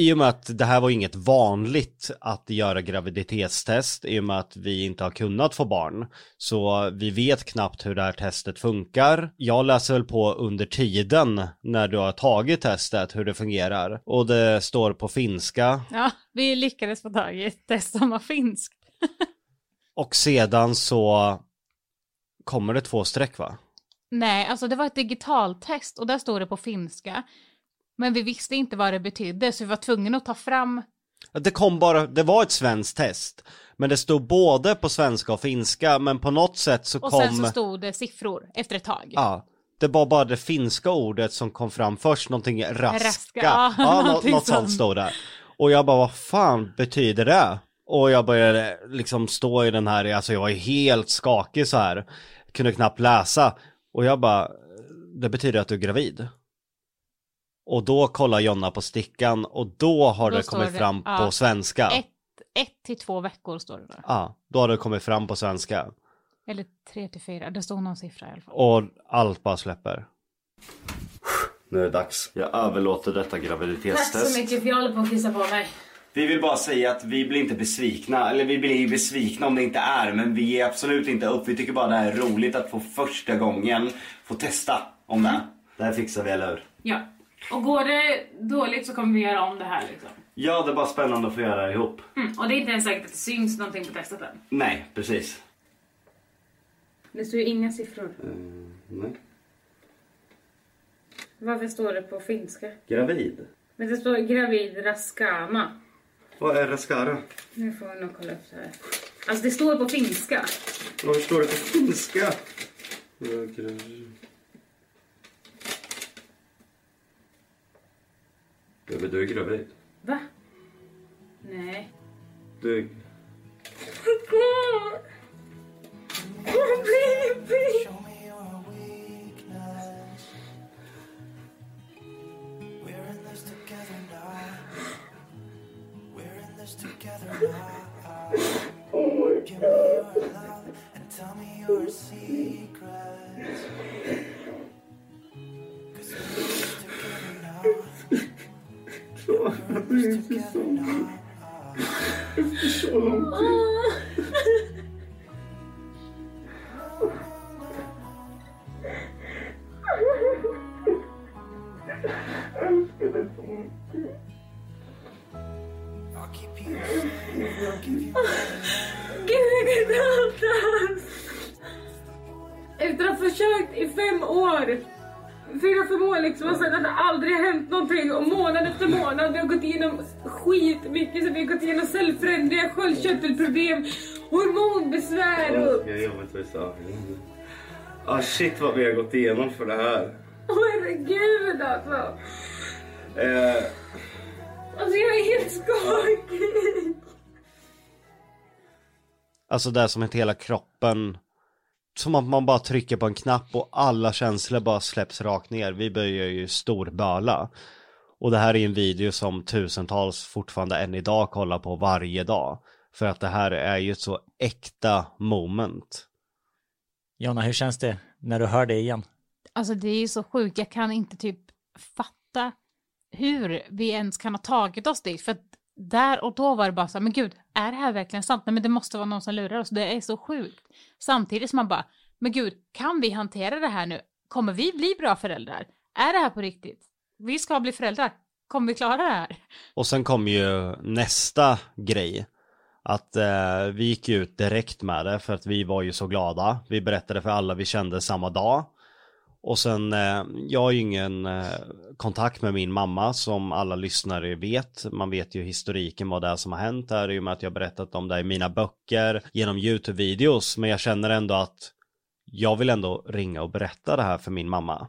I och med att det här var inget vanligt att göra graviditetstest i och med att vi inte har kunnat få barn. Så vi vet knappt hur det här testet funkar. Jag läser väl på under tiden när du har tagit testet hur det fungerar. Och det står på finska. Ja, vi lyckades få tag i ett test som var finskt. och sedan så kommer det två streck va? Nej, alltså det var ett digitaltest och där står det på finska. Men vi visste inte vad det betydde så vi var tvungna att ta fram det kom bara, det var ett svenskt test Men det stod både på svenska och finska men på något sätt så och kom Och sen så stod det siffror efter ett tag. Ja Det var bara det finska ordet som kom fram först, någonting raska, raska Ja, ja något, något sånt stod där Och jag bara, vad fan betyder det? Och jag började liksom stå i den här, alltså jag var helt skakig så här. Kunde knappt läsa. Och jag bara, det betyder att du är gravid och då kollar Jonna på stickan och då har då det kommit det, fram ja, på svenska. Ett, ett till två veckor står det där. Ja, då har det kommit fram på svenska. Eller tre till fyra, det står någon siffra i alla fall. Och allt bara släpper. Nu är det dags. Jag överlåter detta graviditetstest. mycket för jag håller på att kissa på mig. Vi vill bara säga att vi blir inte besvikna, eller vi blir ju besvikna om det inte är, men vi är absolut inte upp. Vi tycker bara det här är roligt att få första gången få testa om det. Det här fixar vi, eller hur? Ja. Och går det dåligt så kommer vi göra om det här liksom. Ja, det är bara spännande att få göra det ihop. Mm. Och det är inte ens säkert att det syns någonting på testet än. Nej, precis. Det står ju inga siffror. Mm, nej. Varför står det på finska? Gravid? Men det står gravid Raskama. Vad är Raskara? Nu får vi nog kolla upp det här. Alltså det står på finska. Vad står det på finska? Du är gravid. Va? Nej. Du... Show me your weakness. We're in We're in this together now. I'll keep you safe. I'll give you Gud, jag kan inte andas! Efter att ha försökt i fem år. Fyra, fem år liksom och sen att det aldrig har hänt någonting och månad efter månad vi har gått igenom skit mycket så vi har gått igenom cellförändringar, sköldkörtelproblem, hormonbesvär och... Jag jobbar inte. Ah shit vad vi har gått igenom för det här. Åh herregud alltså! Eh, Alltså jag är helt skakig! Alltså det är som att hela kroppen Som att man bara trycker på en knapp och alla känslor bara släpps rakt ner. Vi börjar ju storböla. Och det här är en video som tusentals fortfarande än idag kollar på varje dag. För att det här är ju ett så äkta moment. Jonna, hur känns det när du hör det igen? Alltså det är ju så sjukt, jag kan inte typ fatta hur vi ens kan ha tagit oss dit. För att där och då var det bara så här, men gud, är det här verkligen sant? Nej men det måste vara någon som lurar oss, det är så sjukt. Samtidigt som man bara, men gud, kan vi hantera det här nu? Kommer vi bli bra föräldrar? Är det här på riktigt? Vi ska bli föräldrar. Kommer vi klara det här? Och sen kom ju nästa grej. Att eh, vi gick ut direkt med det för att vi var ju så glada. Vi berättade för alla vi kände samma dag. Och sen, eh, jag har ju ingen eh, kontakt med min mamma som alla lyssnare vet. Man vet ju historiken vad det är som har hänt här i och med att jag har berättat om det i mina böcker, genom YouTube-videos. Men jag känner ändå att jag vill ändå ringa och berätta det här för min mamma.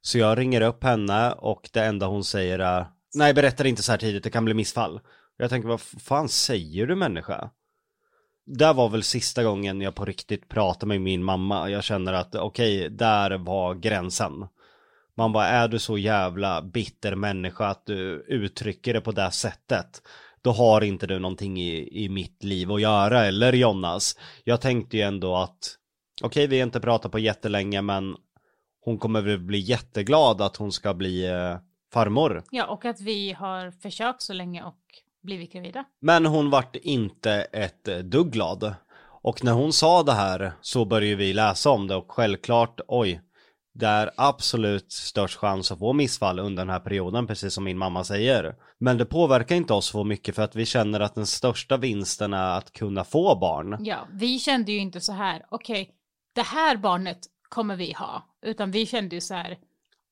Så jag ringer upp henne och det enda hon säger är Nej berätta det inte så här tidigt, det kan bli missfall. Jag tänker vad fan säger du människa? Det var väl sista gången jag på riktigt pratade med min mamma. Jag känner att okej, där var gränsen. Man bara, är du så jävla bitter människa att du uttrycker det på det sättet? Då har inte du någonting i, i mitt liv att göra, eller Jonas? Jag tänkte ju ändå att, okej vi har inte pratat på jättelänge men hon kommer väl bli jätteglad att hon ska bli eh, farmor. Ja, och att vi har försökt så länge och blivit gravida. Men hon vart inte ett dugg glad. Och när hon sa det här så började vi läsa om det och självklart, oj, det är absolut störst chans att få missfall under den här perioden, precis som min mamma säger. Men det påverkar inte oss så mycket för att vi känner att den största vinsten är att kunna få barn. Ja, vi kände ju inte så här, okej, det här barnet kommer vi ha, utan vi kände ju så här,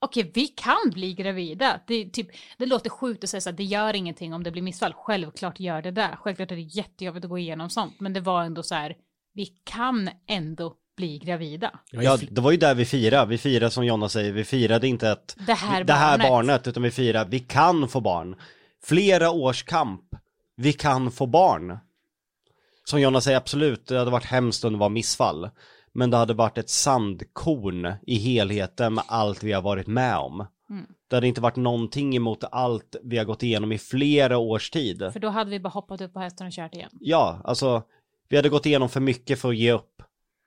okej, vi kan bli gravida. Det, typ, det låter sjukt att säga så här, det gör ingenting om det blir missfall. Självklart gör det det. Självklart är det jättejobbigt att gå igenom sånt, men det var ändå så här, vi kan ändå bli gravida. Ja, det var ju där vi firade. Vi firade som Jonna säger, vi firade inte att Det här det här barnet. barnet, utan vi firade, vi kan få barn. Flera års kamp, vi kan få barn. Som Jonna säger, absolut, det hade varit hemskt om det var missfall. Men det hade varit ett sandkorn i helheten med allt vi har varit med om. Mm. Det hade inte varit någonting emot allt vi har gått igenom i flera års tid. För då hade vi bara hoppat upp på hästen och kört igen. Ja, alltså vi hade gått igenom för mycket för att ge upp.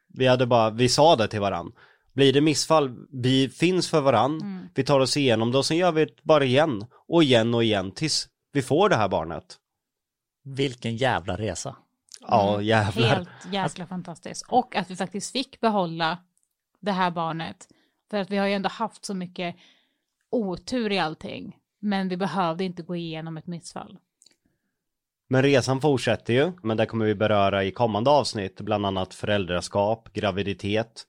Vi hade bara, vi sa det till varann. Blir det missfall, vi finns för varann, Mm. vi tar oss igenom det och sen gör vi det bara igen och igen och igen tills vi får det här barnet. Vilken jävla resa. Ja, jävlar. Mm. Helt jäkla fantastiskt. Och att vi faktiskt fick behålla det här barnet. För att vi har ju ändå haft så mycket otur i allting. Men vi behövde inte gå igenom ett missfall. Men resan fortsätter ju, men det kommer vi beröra i kommande avsnitt, bland annat föräldraskap, graviditet.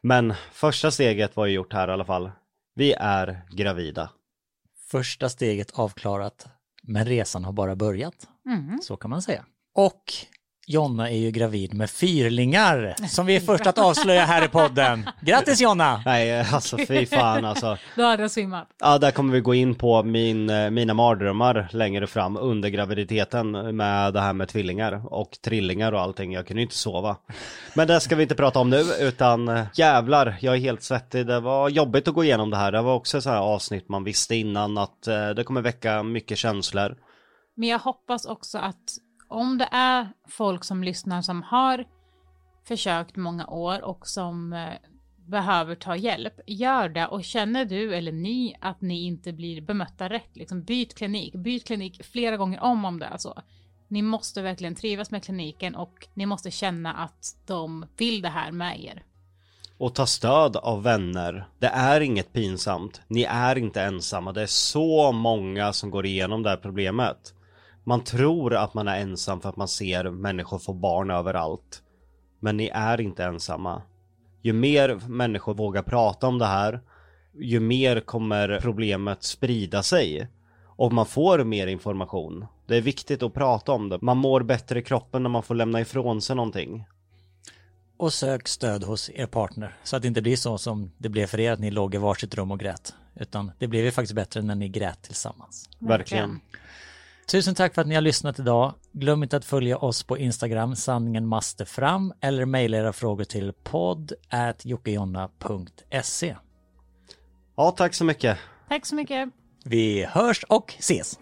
Men första steget var ju gjort här i alla fall. Vi är gravida. Första steget avklarat, men resan har bara börjat. Mm. Så kan man säga. Och Jonna är ju gravid med fyrlingar, som vi är först att avslöja här i podden. Grattis Jonna! Nej, alltså fy fan alltså. Då hade jag svimmat. Ja, där kommer vi gå in på min, eh, mina mardrömmar längre fram under graviditeten med det här med tvillingar och trillingar och allting. Jag kunde ju inte sova. Men det ska vi inte prata om nu, utan eh, jävlar, jag är helt svettig. Det var jobbigt att gå igenom det här. Det var också så här avsnitt man visste innan att eh, det kommer väcka mycket känslor. Men jag hoppas också att om det är folk som lyssnar som har försökt många år och som eh, behöver ta hjälp, gör det och känner du eller ni att ni inte blir bemötta rätt, liksom byt klinik, byt klinik flera gånger om om det är så. Ni måste verkligen trivas med kliniken och ni måste känna att de vill det här med er. Och ta stöd av vänner. Det är inget pinsamt. Ni är inte ensamma. Det är så många som går igenom det här problemet. Man tror att man är ensam för att man ser människor få barn överallt. Men ni är inte ensamma. Ju mer människor vågar prata om det här, ju mer kommer problemet sprida sig. Och man får mer information. Det är viktigt att prata om det. Man mår bättre i kroppen när man får lämna ifrån sig någonting. Och sök stöd hos er partner, så att det inte blir så som det blev för er att ni låg i varsitt rum och grät. Utan det blev ju faktiskt bättre när ni grät tillsammans. Verkligen. Tusen tack för att ni har lyssnat idag. Glöm inte att följa oss på Instagram, sanningen måste fram, eller mejla era frågor till podd jockejonna.se. Ja, tack så mycket. Tack så mycket. Vi hörs och ses!